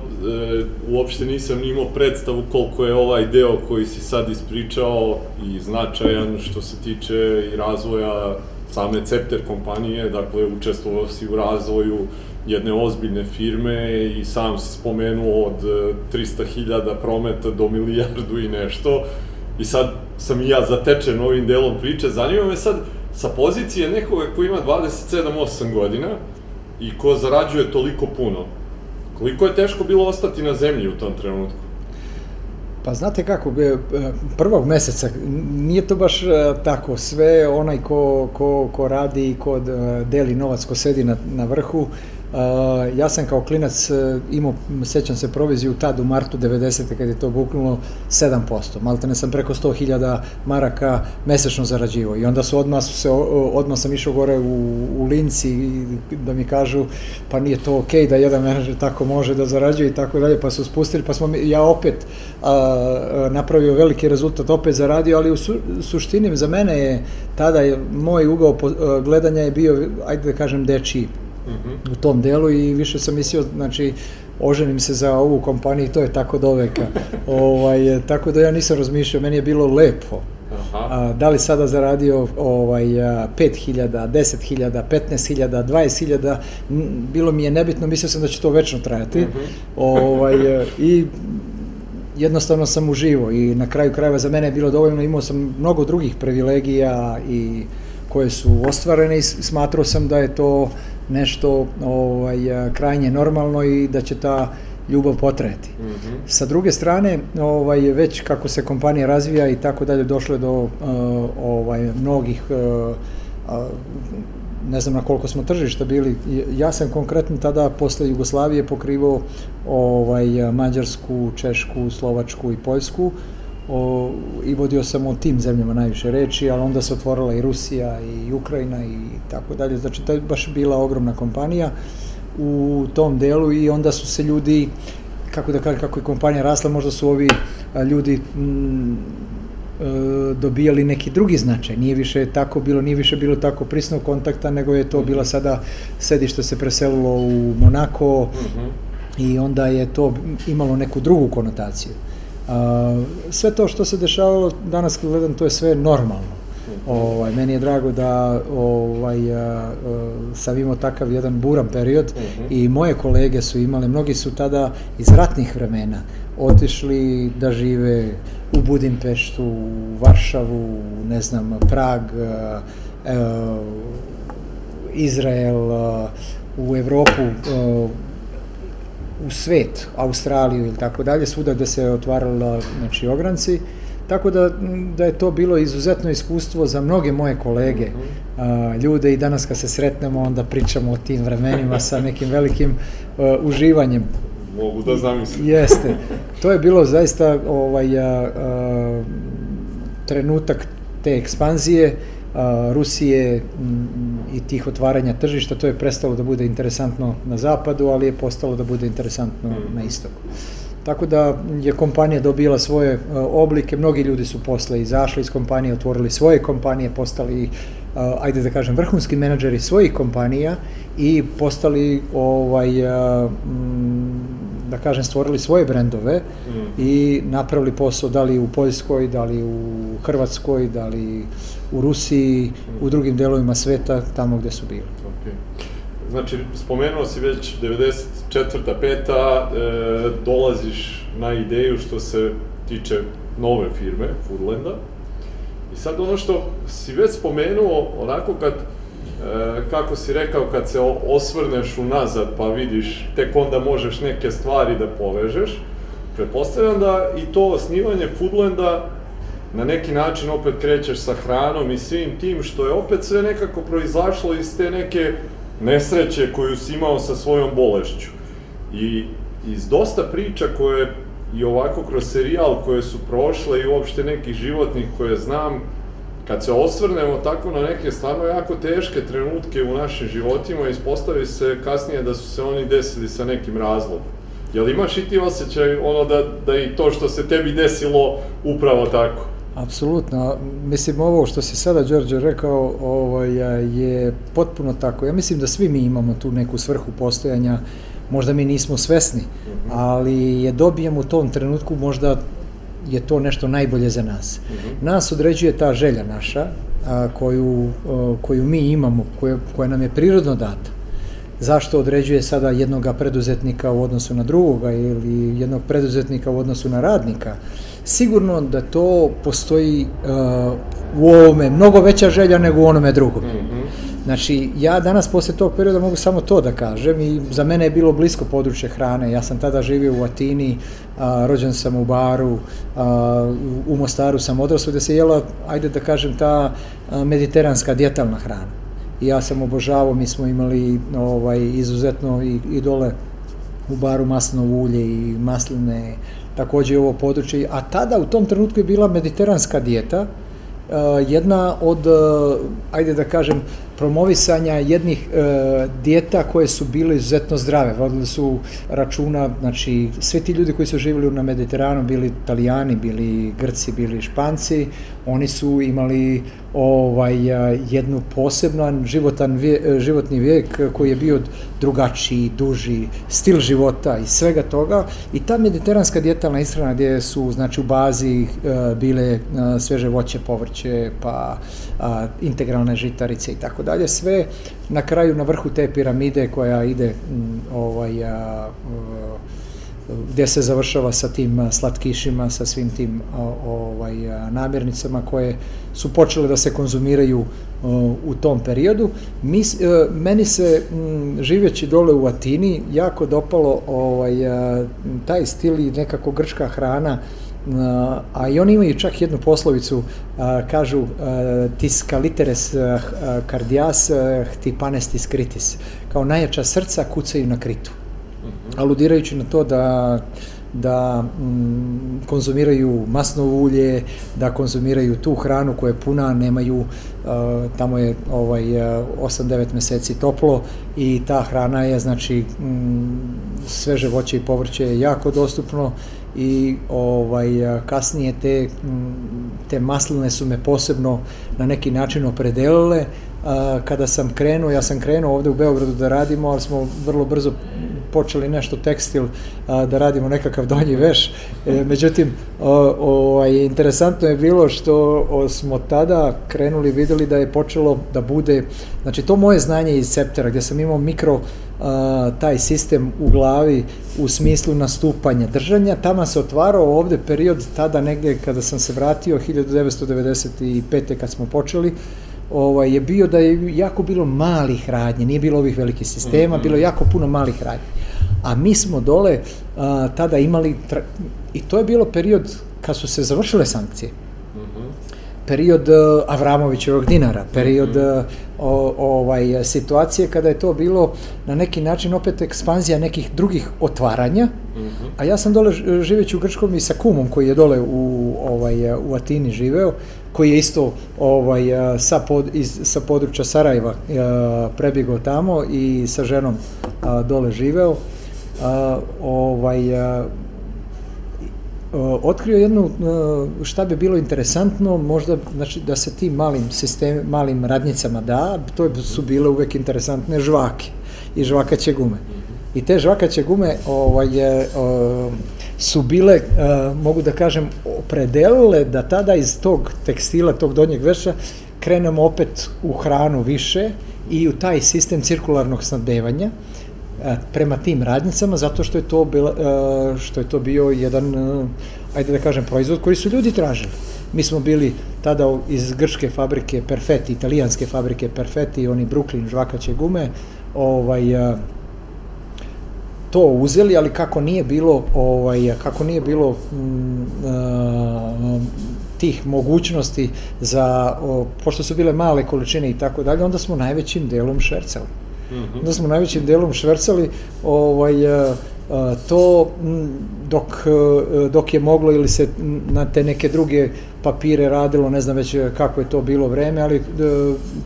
uopšte nisam imao predstavu koliko je ovaj deo koji si sad ispričao i značajan što se tiče i razvoja same Cepter kompanije, dakle učestvovao si u razvoju jedne ozbiljne firme i sam si spomenuo od 300.000 e, prometa do milijardu i nešto. I sad sam i ja zatečen ovim delom priče. Zanima me sad, sa pozicije nekoga ko ima 27-8 godina i ko zarađuje toliko puno, koliko je teško bilo ostati na zemlji u tom trenutku? Pa znate kako, e, prvog meseca nije to baš e, tako, sve onaj ko, ko, ko radi i ko deli novac, ko sedi na, na vrhu, Uh, ja sam kao klinac uh, imao, sećam se, proviziju tad u martu 90. kad je to buknulo 7%. Malte ne sam preko 100.000 maraka mesečno zarađivao i onda su odmah, su se, odmah sam išao gore u, u Linci da mi kažu pa nije to okej okay da jedan menadžer tako može da zarađuje i tako dalje, pa su spustili, pa smo ja opet uh, napravio veliki rezultat, opet zaradio, ali u su, suštini za mene je tada je, moj ugao gledanja je bio, ajde da kažem, dečiji -hmm. u tom delu i više sam mislio, znači, oženim se za ovu kompaniju, to je tako do veka. ovaj, tako da ja nisam razmišljao, meni je bilo lepo. Aha. A, da li sada zaradio ovaj, 5000, 10.000, 15.000, 20.000, bilo mi je nebitno, mislio sam da će to večno trajati. Mm -hmm. ovaj, I jednostavno sam uživo i na kraju krajeva za mene je bilo dovoljno, imao sam mnogo drugih privilegija i koje su ostvarene i smatrao sam da je to nešto ovaj, krajnje normalno i da će ta ljubav potrajati. Mm -hmm. Sa druge strane, ovaj, već kako se kompanija razvija i tako dalje, došlo je do uh, ovaj, mnogih uh, ne znam na koliko smo tržišta bili. Ja sam konkretno tada posle Jugoslavije pokrivao ovaj, Mađarsku, Češku, Slovačku i Poljsku o, i vodio sam o tim zemljama najviše reči, ali onda se otvorila i Rusija i Ukrajina i tako dalje. Znači, to je baš bila ogromna kompanija u tom delu i onda su se ljudi, kako da kažem, kako je kompanija rasla, možda su ovi ljudi m, E, dobijali neki drugi značaj. Nije više tako bilo, nije više bilo tako prisnog kontakta, nego je to bila sada sedište se preselilo u Monako mhm. -huh. i onda je to imalo neku drugu konotaciju. A, sve to što se dešavalo, danas kad gledam, to je sve normalno. Ovaj, meni je drago da ovaj, a, a, sam imao takav jedan buran period uh. -huh. i moje kolege su imale, mnogi su tada iz ratnih vremena otišli da žive u Budimpeštu, u Varšavu, ne znam, Prag, e, e, Izrael, e, u Evropu, u svet, Australiju ili tako dalje, svuda gde se otvarala znači, ogranci. Tako da, da je to bilo izuzetno iskustvo za mnoge moje kolege, a, ljude i danas kad se sretnemo onda pričamo o tim vremenima sa nekim velikim a, uživanjem. Mogu da zamislim. Jeste. To je bilo zaista ovaj, a, a, trenutak te ekspanzije Rusije i tih otvaranja tržišta. To je prestalo da bude interesantno na zapadu, ali je postalo da bude interesantno mm. na istoku. Tako da je kompanija dobila svoje oblike, mnogi ljudi su posle izašli iz kompanije, otvorili svoje kompanije, postali, ajde da kažem, vrhunski menadžeri svojih kompanija i postali ovaj, da kažem, stvorili svoje brendove mm. i napravili posao da li u Poljskoj, da li u Hrvatskoj, da li u Rusiji, mm. u drugim delovima sveta, tamo gde su bili. Okay. Znači, spomenuo si već 94. peta, e, dolaziš na ideju što se tiče nove firme, Foodlanda. I sad ono što si već spomenuo, onako kad kako si rekao, kad se osvrneš unazad pa vidiš, tek onda možeš neke stvari da povežeš. Pretpostavljam da i to osnivanje Foodlanda na neki način opet krećeš sa hranom i svim tim, što je opet sve nekako proizašlo iz te neke nesreće koju si imao sa svojom bolešću. I iz dosta priča koje i ovako kroz serijal koje su prošle i uopšte nekih životnih koje znam, kad se osvrnemo tako na neke stvarno jako teške trenutke u našim životima, ispostavi se kasnije da su se oni desili sa nekim razlogom. Jel imaš i ti osjećaj ono da, da i to što se tebi desilo upravo tako? Apsolutno. Mislim, ovo što si sada, Đorđe, rekao ovaj, je potpuno tako. Ja mislim da svi mi imamo tu neku svrhu postojanja, možda mi nismo svesni, mhm. ali je dobijem u tom trenutku možda je to nešto najbolje za nas. Mhm. Nas određuje ta želja naša, a, koju, a, koju mi imamo, koja, koja nam je prirodno data. Zašto određuje sada jednoga preduzetnika u odnosu na drugoga ili jednog preduzetnika u odnosu na radnika? Sigurno da to postoji uh, u ovome mnogo veća želja nego u onome drugom. Mm -hmm. Znači, ja danas posle tog perioda mogu samo to da kažem i za mene je bilo blisko područje hrane. Ja sam tada živio u Atini, a, rođen sam u Baru, a, u Mostaru sam odrasao gde se jela, ajde da kažem, ta a, mediteranska djetalna hrana. I ja sam obožavao, mi smo imali ovaj, izuzetno i, i dole u Baru maslinovo ulje i masline, takođe ovo područje. A tada u tom trenutku je bila mediteranska dijeta, jedna od, ajde da kažem, promovisanja jednih e, dijeta koje su bile izuzetno zdrave. Vodili su računa, znači, sve ti ljudi koji su živjeli na Mediteranu, bili Italijani, bili Grci, bili Španci, oni su imali ovaj jednu posebno životan vije, životni vijek koji je bio drugačiji, duži, stil života i svega toga. I ta mediteranska djetalna ishrana gdje su znači u bazi uh, bile uh, sveže voće, povrće, pa integralne žitarice i tako dalje, sve na kraju na vrhu te piramide koja ide m, ovaj a, gde se završava sa tim slatkišima, sa svim tim ovaj, namirnicama koje su počele da se konzumiraju u tom periodu. Mi, e, meni se živeći dole u Atini jako dopalo ovaj, taj stil i nekako grčka hrana a i oni imaju čak jednu poslovicu, kažu tis kaliteres cardias hti panestis kritis, kao najjača srca kucaju na kritu. Aludirajući na to da da mm, konzumiraju masnovo ulje, da konzumiraju tu hranu koja je puna, nemaju, uh, tamo je ovaj, 8-9 uh, meseci toplo i ta hrana je, znači, mm, sveže voće i povrće je jako dostupno i ovaj, kasnije te, mm, te masline su me posebno na neki način opredelile, kada sam krenuo, ja sam krenuo ovde u Beogradu da radimo, ali smo vrlo brzo počeli nešto tekstil, da radimo nekakav donji veš. E, međutim, o, interesantno je bilo što smo tada krenuli, videli da je počelo da bude, znači to moje znanje iz Septera, gde sam imao mikro taj sistem u glavi u smislu nastupanja, držanja, tamo se otvarao ovde period tada negde kada sam se vratio 1995. kad smo počeli, ovaj, je bio da je jako bilo malih radnje, nije bilo ovih velikih sistema, mm -hmm. bilo jako puno malih radnje. A mi smo dole a, tada imali, i to je bilo period kad su se završile sankcije. Mm -hmm. Period uh, Avramovićevog dinara, period mm -hmm. o, ovaj, situacije kada je to bilo na neki način opet ekspanzija nekih drugih otvaranja, mm -hmm. a ja sam dole živeći u Grčkom i sa kumom koji je dole u, ovaj, u Atini živeo, koji je isto ovaj, sa, pod, iz, sa područja Sarajeva prebigao tamo i sa ženom dole živeo. Ovaj, otkrio jednu, šta bi bilo interesantno, možda znači, da se tim malim sistem, malim radnicama da, to su bile uvek interesantne žvake i žvakaće gume. I te žvakaće gume ovaj, su bile, mogu da kažem, opredelile da tada iz tog tekstila, tog donjeg veša, krenemo opet u hranu više i u taj sistem cirkularnog snadbevanja prema tim radnicama zato što je to bila, što je to bio jedan ajde da kažem proizvod koji su ljudi tražili. Mi smo bili tada iz grčke fabrike Perfetti, italijanske fabrike Perfetti, oni Brooklyn žvakaće gume, ovaj to uzeli, ali kako nije bilo ovaj kako nije bilo m, a, tih mogućnosti za o, pošto su bile male količine i tako dalje, onda smo najvećim delom švercali. Mm -hmm. Onda smo najvećim delom švercali ovaj a, a, to dok dok je moglo ili se na te neke druge papire radilo, ne znam već kako je to bilo vreme, ali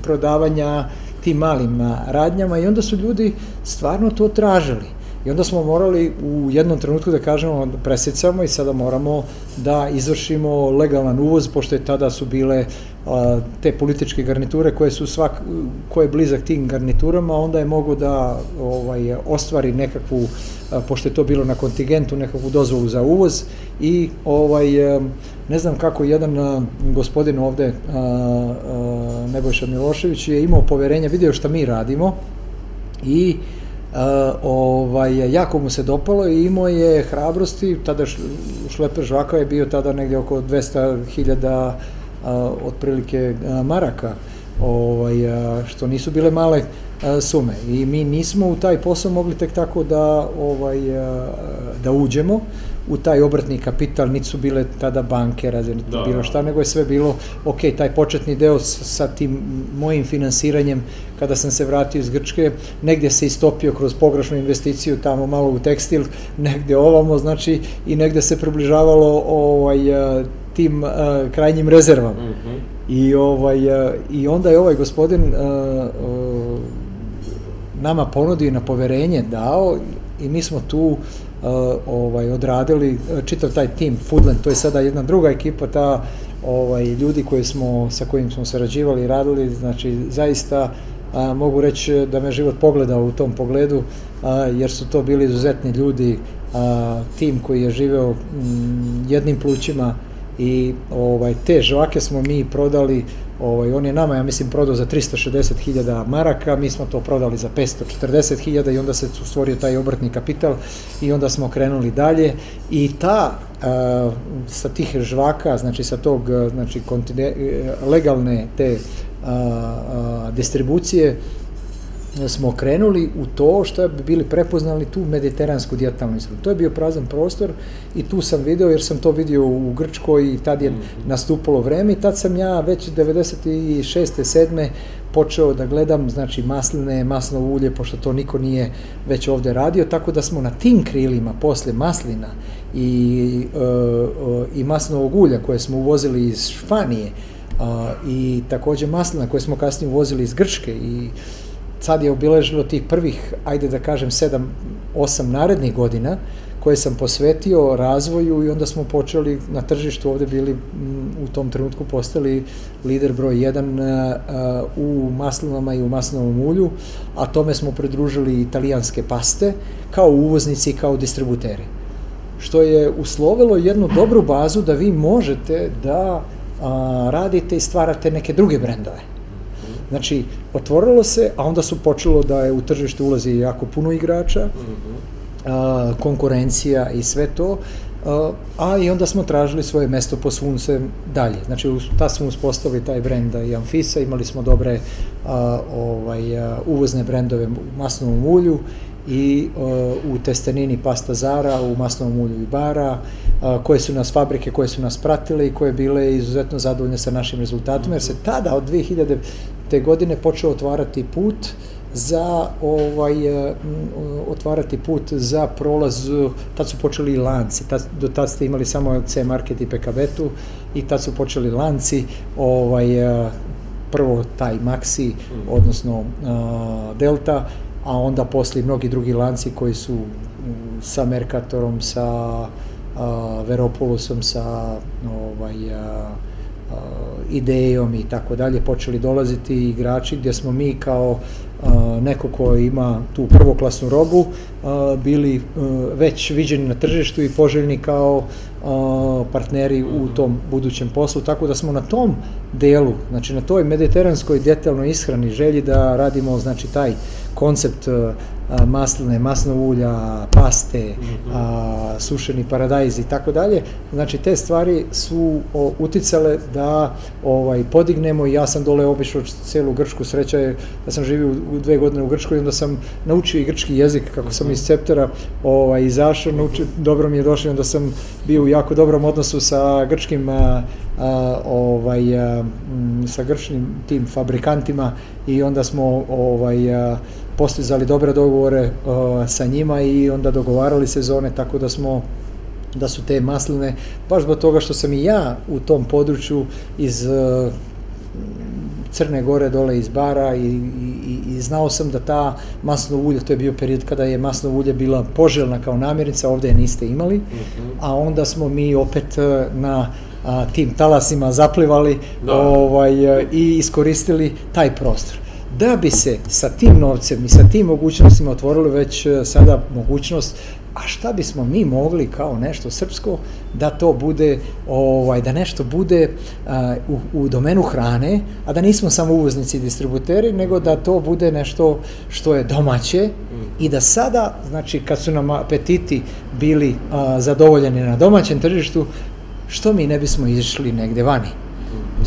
prodavanja tim malim radnjama i onda su ljudi stvarno to tražili. I onda smo morali u jednom trenutku da kažemo presecamo i sada moramo da izvršimo legalan uvoz, pošto je tada su bile a, te političke garniture koje su svak, koje je blizak tim garniturama, onda je mogo da ovaj, ostvari nekakvu, a, pošto je to bilo na kontingentu, nekakvu dozvolu za uvoz i ovaj, a, ne znam kako jedan a, gospodin ovde, a, a, Nebojša Milošević, je imao poverenja, video šta mi radimo i Uh, ovaj, jako mu se dopalo i imao je hrabrosti, tada šleper žvaka je bio tada negdje oko 200.000 uh, otprilike uh, maraka, ovaj, što nisu bile male sume. I mi nismo u taj posao mogli tek tako da ovaj da uđemo u taj obrtni kapital, niti su bile tada banke, niti da, bilo šta, nego je sve bilo, ok, taj početni deo sa tim mojim finansiranjem, kada sam se vratio iz Grčke, negdje se istopio kroz pogrešnu investiciju, tamo malo u tekstil, negde ovamo, znači, i negde se približavalo ovaj, tim uh, krajnjim rezervama. Mm -hmm. I, ovaj, uh, I onda je ovaj gospodin uh, uh, nama ponudio na poverenje dao i mi smo tu ovaj, odradili čitav taj tim Foodland, to je sada jedna druga ekipa, ta ovaj, ljudi koji smo, sa kojim smo sarađivali i radili, znači zaista a, mogu reći da me život pogledao u tom pogledu, a, jer su to bili izuzetni ljudi, a, tim koji je živeo m, jednim plućima i ovaj, te žvake smo mi prodali Ovaj, on je nama, ja mislim, prodao za 360.000 maraka, mi smo to prodali za 540.000 i onda se stvorio taj obrtni kapital i onda smo krenuli dalje. I ta a, sa tih žvaka, znači sa tog znači, kontine, legalne te a, a, distribucije smo krenuli u to što bi bili prepoznali tu mediteransku dijetalnu ishranu. To je bio prazan prostor i tu sam video, jer sam to vidio u Grčkoj i tad je nastupalo vreme i tad sam ja već 96. 7. počeo da gledam znači masline, maslinovo ulje, pošto to niko nije već ovde radio, tako da smo na tim krilima posle maslina i, uh, i maslinovog ulja koje smo uvozili iz Španije i takođe maslina koje smo kasnije uvozili iz Grčke i sad je obiležilo tih prvih, ajde da kažem, sedam, osam narednih godina, koje sam posvetio razvoju i onda smo počeli na tržištu, ovde bili u tom trenutku postali lider broj 1 u maslinama i u maslinovom ulju, a tome smo pridružili italijanske paste kao uvoznici i kao distributeri. Što je uslovilo jednu dobru bazu da vi možete da radite i stvarate neke druge brendove. Znači, otvorilo se, a onda su počelo da je u tržište ulazi jako puno igrača, a, konkurencija i sve to, a, a i onda smo tražili svoje mesto po sunce dalje. Znači, ta smo uspostavili taj brend i Amfisa, imali smo dobre a, ovaj, a, uvozne brendove u masnovom ulju i uh, u testenini pasta Zara, u masnovom ulju i bara, uh, koje su nas fabrike koje su nas pratile i koje bile izuzetno zadovoljne sa našim rezultatima, jer se tada od 2000 te godine počeo otvarati put za ovaj uh, otvarati put za prolaz tad su počeli lanci tad, do tad ste imali samo C market i PKB-tu i tad su počeli lanci ovaj uh, prvo taj Maxi odnosno uh, Delta a onda posle mnogi drugi lanci koji su sa Mercatorom, sa a, Veropolusom, sa ovaj, a, a, idejom i tako dalje počeli dolaziti igrači gdje smo mi kao a, neko ko ima tu prvoklasnu robu a, bili već viđeni na tržištu i poželjni kao partneri u tom budućem poslu, tako da smo na tom delu, znači na toj mediteranskoj detaljnoj ishrani želji da radimo znači taj koncept masline, masno ulja, paste, mhm. a, sušeni paradajz i tako dalje. Znači te stvari su o, uticale da ovaj podignemo i ja sam dole obišao celu Grčku, sreća je da sam živio u, dve godine u Grčkoj i onda sam naučio i grčki jezik kako sam mhm. iz Ceptera ovaj, izašao, naučio, dobro mi je došlo onda sam bio u jako dobrom odnosu sa grčkim a, a, ovaj, a, sa grčnim tim fabrikantima i onda smo ovaj, a, postizali dobre dogovore uh, sa njima i onda dogovarali sezone tako da smo da su te masline, baš zbog toga što sam i ja u tom području iz uh, Crne Gore dole iz bara i, i, i znao sam da ta masno ulje, to je bio period kada je masno ulje bila poželjna kao namirnica, ovde je niste imali, mm -hmm. a onda smo mi opet uh, na a, tim talasima zaplivali da. ovaj, i iskoristili taj prostor da bi se sa tim novcem i sa tim mogućnostima otvorilo već e, sada mogućnost a šta bismo mi mogli kao nešto srpsko da to bude ovaj da nešto bude a, u, u domenu hrane a da nismo samo uvoznici i distributeri nego da to bude nešto što je domaće i da sada znači kad su nam apetiti bili a, zadovoljeni na domaćem tržištu što mi ne bismo izašli negde vani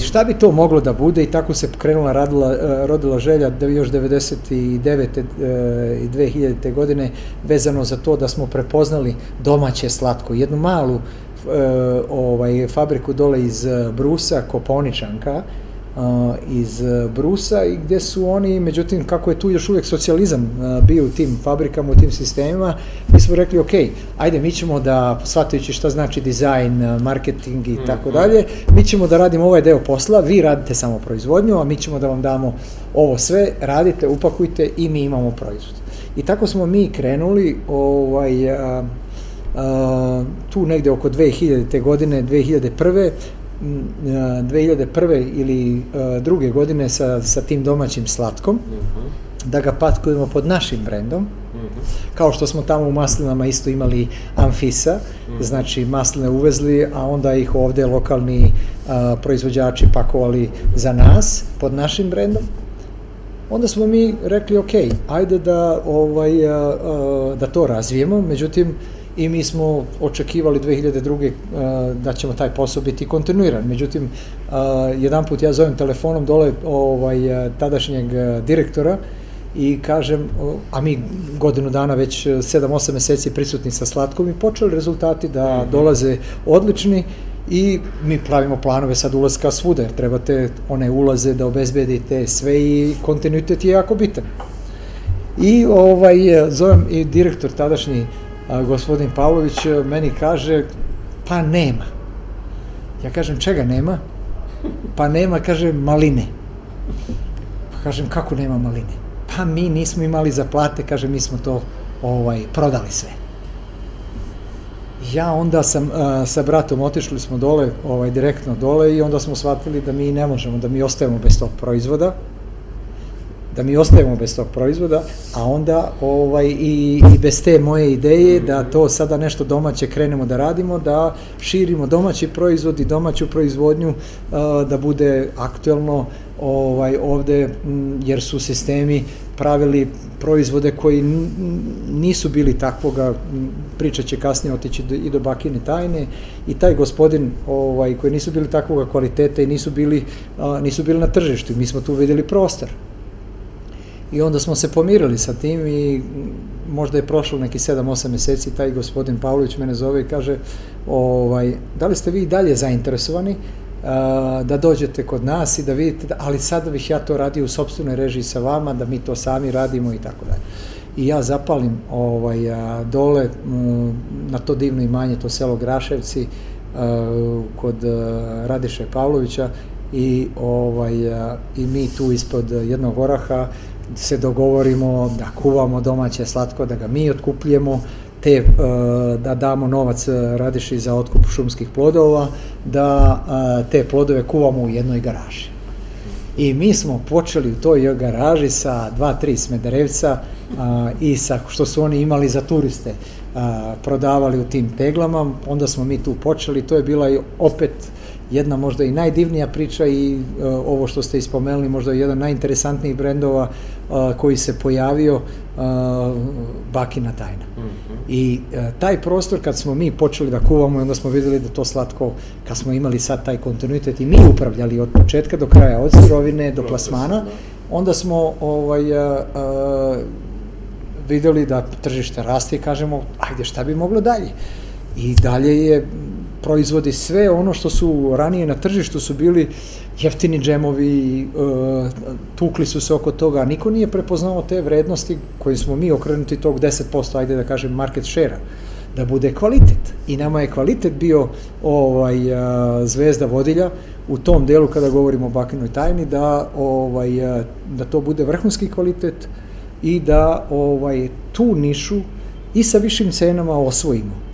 Šta bi to moglo da bude i tako se krenula radila, e, rodila želja da još 99. E, i 2000. godine vezano za to da smo prepoznali domaće slatko. Jednu malu e, ovaj, fabriku dole iz Brusa, Koponičanka, iz Brusa i gde su oni, međutim, kako je tu još uvijek socijalizam bio u tim fabrikama, u tim sistemima, mi smo rekli, ok, ajde, mi ćemo da, shvatajući šta znači dizajn, marketing i tako mhm. dalje, mi ćemo da radimo ovaj deo posla, vi radite samo proizvodnju, a mi ćemo da vam damo ovo sve, radite, upakujte i mi imamo proizvod. I tako smo mi krenuli, ovaj, a, a, tu negde oko 2000. godine, 2001 2001. ili druge godine sa, sa tim domaćim slatkom, uh -huh. da ga patkujemo pod našim brendom, uh -huh. kao što smo tamo u maslinama isto imali Amfisa, uh -huh. znači masline uvezli, a onda ih ovde lokalni a, proizvođači pakovali za nas pod našim brendom. Onda smo mi rekli, ok, ajde da, ovaj, a, a, da to razvijemo, međutim, i mi smo očekivali 2002. da ćemo taj posao biti kontinuiran. Međutim, jedan put ja zovem telefonom dole ovaj, tadašnjeg direktora i kažem, a mi godinu dana već 7-8 meseci prisutni sa slatkom i počeli rezultati da mhm. dolaze odlični i mi pravimo planove sad ulaska svuda, jer trebate one ulaze da obezbedite sve i kontinuitet je jako bitan. I ovaj, zovem i direktor tadašnji, a, gospodin Pavlović, meni kaže, pa nema. Ja kažem, čega nema? Pa nema, kaže, maline. Pa kažem, kako nema maline? Pa mi nismo imali za plate, kaže, mi smo to ovaj, prodali sve. Ja onda sam uh, sa bratom otišli smo dole, ovaj, direktno dole i onda smo shvatili da mi ne možemo, da mi ostajemo bez tog proizvoda da mi ostajemo bez tog proizvoda, a onda ovaj, i, i bez te moje ideje da to sada nešto domaće krenemo da radimo, da širimo domaći proizvod i domaću proizvodnju, uh, da bude aktuelno ovaj, ovde, jer su sistemi pravili proizvode koji nisu bili takvoga, priča će kasnije otići i do bakine tajne i taj gospodin ovaj, koji nisu bili takvoga kvaliteta i nisu bili, a, nisu bili na tržištu. Mi smo tu videli prostor. I onda smo se pomirili sa tim i možda je prošlo neki 7-8 meseci, taj gospodin Pavlović mene zove i kaže, ovaj, da li ste vi dalje zainteresovani uh, da dođete kod nas i da vidite, da, ali sada bih ja to radio u sobstvenoj režiji sa vama, da mi to sami radimo i tako dalje. I ja zapalim ovaj, a, dole m, na to divno imanje, to selo Graševci, a, kod a, Radiše Pavlovića i ovaj a, i mi tu ispod jednog oraha se dogovorimo da kuvamo domaće slatko, da ga mi otkupljemo, te, e, da damo novac e, radiši za otkup šumskih plodova, da e, te plodove kuvamo u jednoj garaži. I mi smo počeli u toj garaži sa dva, tri smederevca a, i sa što su oni imali za turiste a, prodavali u tim teglama, onda smo mi tu počeli, to je bila i opet jedna možda i najdivnija priča i uh, ovo što ste ispomenuli, možda jedan najinteresantnijih brendova uh, koji se pojavio, uh, Bakina tajna. Mm -hmm. I taj prostor kad smo mi počeli da kuvamo i onda smo videli da to slatko, kad smo imali sad taj kontinuitet i mi upravljali od početka do kraja, od sirovine do plasmana, da. onda smo ovaj, videli da tržište raste i kažemo, ajde šta bi moglo dalje. I dalje je proizvodi sve ono što su ranije na tržištu su bili jeftini džemovi, e, tukli su se oko toga, niko nije prepoznao te vrednosti koje smo mi okrenuti tog 10%, ajde da kažem, market share-a da bude kvalitet. I nama je kvalitet bio ovaj a, zvezda vodilja u tom delu kada govorimo o bakinoj tajni da ovaj a, da to bude vrhunski kvalitet i da ovaj tu nišu i sa višim cenama osvojimo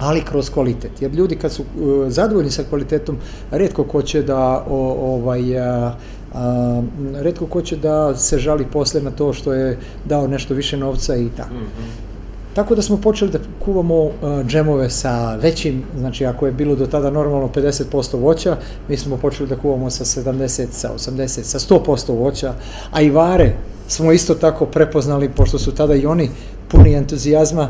ali kroz kvalitet. Jer ljudi kad su uh, zadovoljni sa kvalitetom, redko ko će da o, ovaj, a, a, redko ko će da se žali posle na to što je dao nešto više novca i tako. Mm -hmm. Tako da smo počeli da kuvamo uh, džemove sa većim, znači ako je bilo do tada normalno 50% voća, mi smo počeli da kuvamo sa 70, sa 80, sa 100% voća, a i vare smo isto tako prepoznali, pošto su tada i oni puni entuzijazma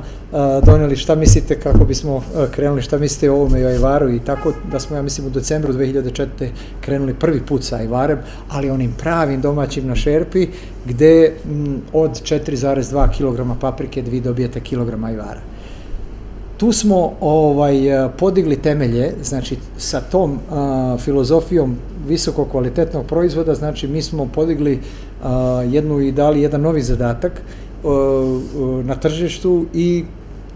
doneli šta mislite kako bismo krenuli, šta mislite o ovome i o Ajvaru i tako da smo, ja mislim, u decembru 2004. krenuli prvi put sa Ajvarem, ali onim pravim domaćim na šerpi, gde od 4,2 kg paprike vi dobijete kilogram Ajvara. Tu smo ovaj podigli temelje, znači sa tom a, filozofijom visoko kvalitetnog proizvoda, znači mi smo podigli a, jednu i dali jedan novi zadatak na tržištu i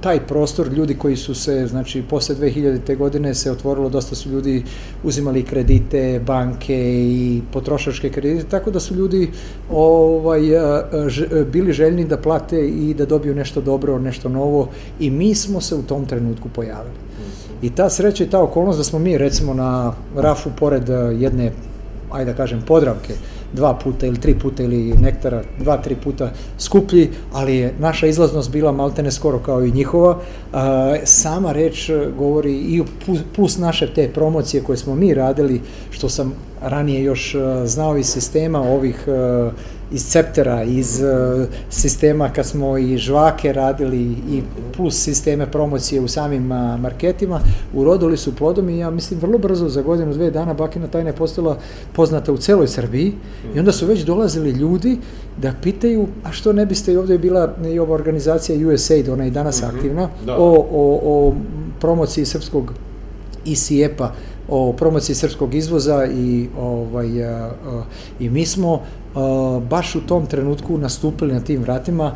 taj prostor, ljudi koji su se, znači, posle 2000. godine se otvorilo, dosta su ljudi uzimali kredite, banke i potrošačke kredite, tako da su ljudi ovaj, bili željni da plate i da dobiju nešto dobro, nešto novo i mi smo se u tom trenutku pojavili. I ta sreća i ta okolnost da smo mi, recimo, na rafu pored jedne, ajde da kažem, podravke, dva puta ili tri puta ili nektara dva, tri puta skuplji, ali je naša izlaznost bila maltene skoro kao i njihova. Sama reč govori i plus naše te promocije koje smo mi radili, što sam ranije još znao iz sistema ovih iz Ceptera, iz uh, sistema kad smo i žvake radili i plus sisteme promocije u samim marketima, urodili su plodom i ja mislim vrlo brzo, za godinu, dve dana Bakina tajna je postala poznata u celoj Srbiji i onda su već dolazili ljudi da pitaju, a što ne biste i ovde je bila i ova organizacija USAID, ona je danas mm -hmm. aktivna, da. o, o, o promociji srpskog ICF-a, o promociji srpskog izvoza i ovaj i mi smo baš u tom trenutku nastupili na tim vratima,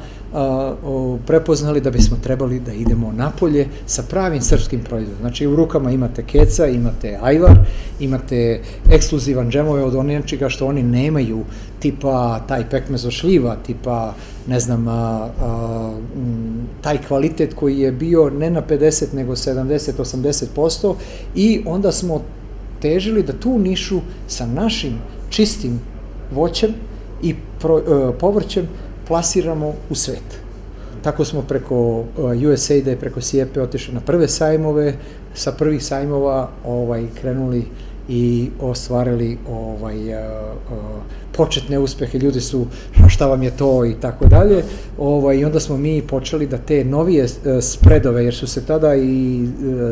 prepoznali da bismo trebali da idemo napolje sa pravim srpskim proizvodom. Znači u rukama imate keca, imate ajvar, imate ekskluzivan džemove od onječega što oni nemaju, tipa taj pekmez šljiva, tipa ne znam, taj kvalitet koji je bio ne na 50 nego 70-80% i onda smo težili da tu nišu sa našim čistim voćem i pro, e, povrćem plasiramo u svet. Tako smo preko e, USAID-a i preko SIEPE otišli na prve sajmove, sa prvih sajmova ovaj, krenuli i ostvarili ovaj, uh, uh, početne uspehe, ljudi su šta vam je to? i tako dalje, ovaj, i onda smo mi počeli da te novije spredove, jer su se tada i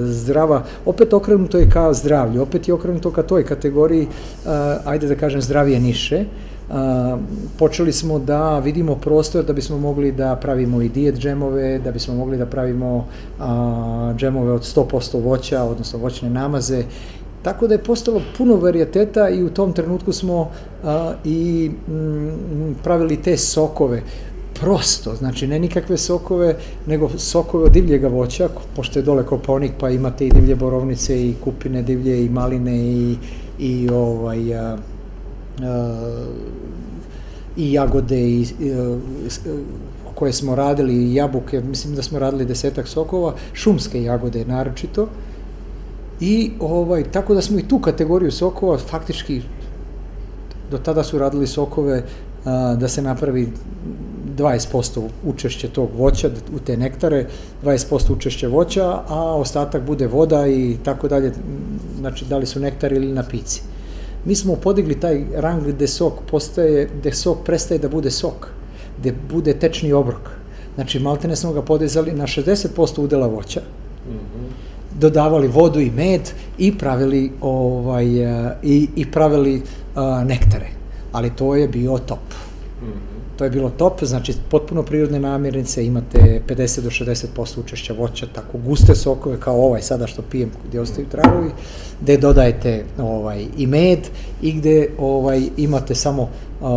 zdrava, opet okrenuto je ka zdravlju, opet je okrenuto ka toj kategoriji, uh, ajde da kažem, zdravije niše, počeli smo da vidimo prostor da bismo mogli da pravimo i dijet džemove, da bismo mogli da pravimo a, džemove od 100% voća, odnosno voćne namaze. Tako da je postalo puno varijeteta i u tom trenutku smo a, i m, pravili te sokove prosto, znači ne nikakve sokove, nego sokove od divljega voća, pošto je dole koponik, pa imate i divlje borovnice i kupine divlje i maline i, i ovaj, a, i jagode i, i koje smo radili i jabuke, mislim da smo radili desetak sokova, šumske jagode naročito. I ovaj, tako da smo i tu kategoriju sokova faktički do tada su radili sokove a, da se napravi 20% učešće tog voća u te nektare, 20% učešće voća, a ostatak bude voda i tako dalje, znači da li su nektari ili napici mi smo podigli taj rang gde sok postaje, gde sok prestaje da bude sok, gde bude tečni obrok. Znači, maltene smo ga podizali na 60% udela voća, mm -hmm. dodavali vodu i med i pravili, ovaj, i, i pravili uh, nektare. Ali to je bio top. Mm -hmm. To je bilo top, znači potpuno prirodne namirnice, imate 50 do 60% učešća voća, tako guste sokove kao ovaj sada što pijem gdje ostaju tragovi, gde dodajete ovaj, i med i gde ovaj, imate samo uh,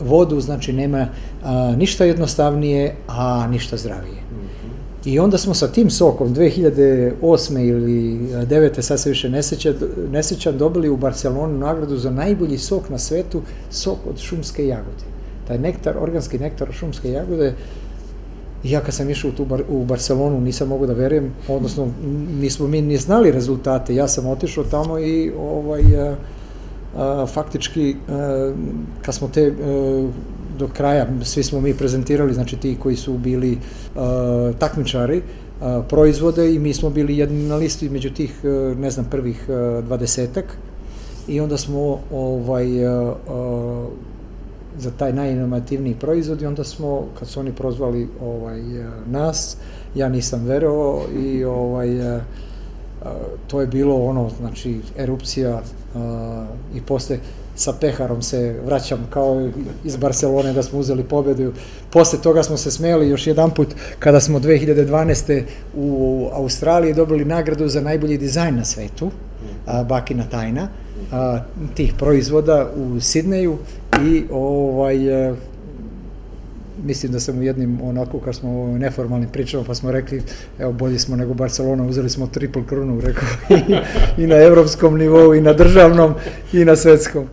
vodu, znači nema uh, ništa jednostavnije, a ništa zdravije. I onda smo sa tim sokom 2008. ili 2009. sad se više ne sećam, dobili u Barcelonu nagradu za najbolji sok na svetu, sok od šumske jagode taj nektar, organski nektar šumske jagode, ja kad sam išao u, tu bar, u Barcelonu nisam mogu da verujem, odnosno nismo mi ni znali rezultate, ja sam otišao tamo i ovaj, a, a, faktički a, kad smo te a, do kraja, svi smo mi prezentirali, znači ti koji su bili a, takmičari, a, proizvode i mi smo bili jedni na listi među tih, a, ne znam, prvih dvadesetak. I onda smo ovaj, a, a, za taj najinovativniji proizvod i onda smo, kad su oni prozvali ovaj, nas, ja nisam verovao i ovaj, eh, to je bilo ono, znači, erupcija eh, i posle sa peharom se vraćam kao iz Barcelone da smo uzeli pobedu. Posle toga smo se smeli još jedan put kada smo 2012. u Australiji dobili nagradu za najbolji dizajn na svetu, a, Bakina tajna, tih proizvoda u Sidneju i ovaj, e, mislim da sam u jednim onako kad smo neformalnim pričama pa smo rekli evo bolji smo nego Barcelona uzeli smo triple krunu rekao i, i na evropskom nivou i na državnom i na svetskom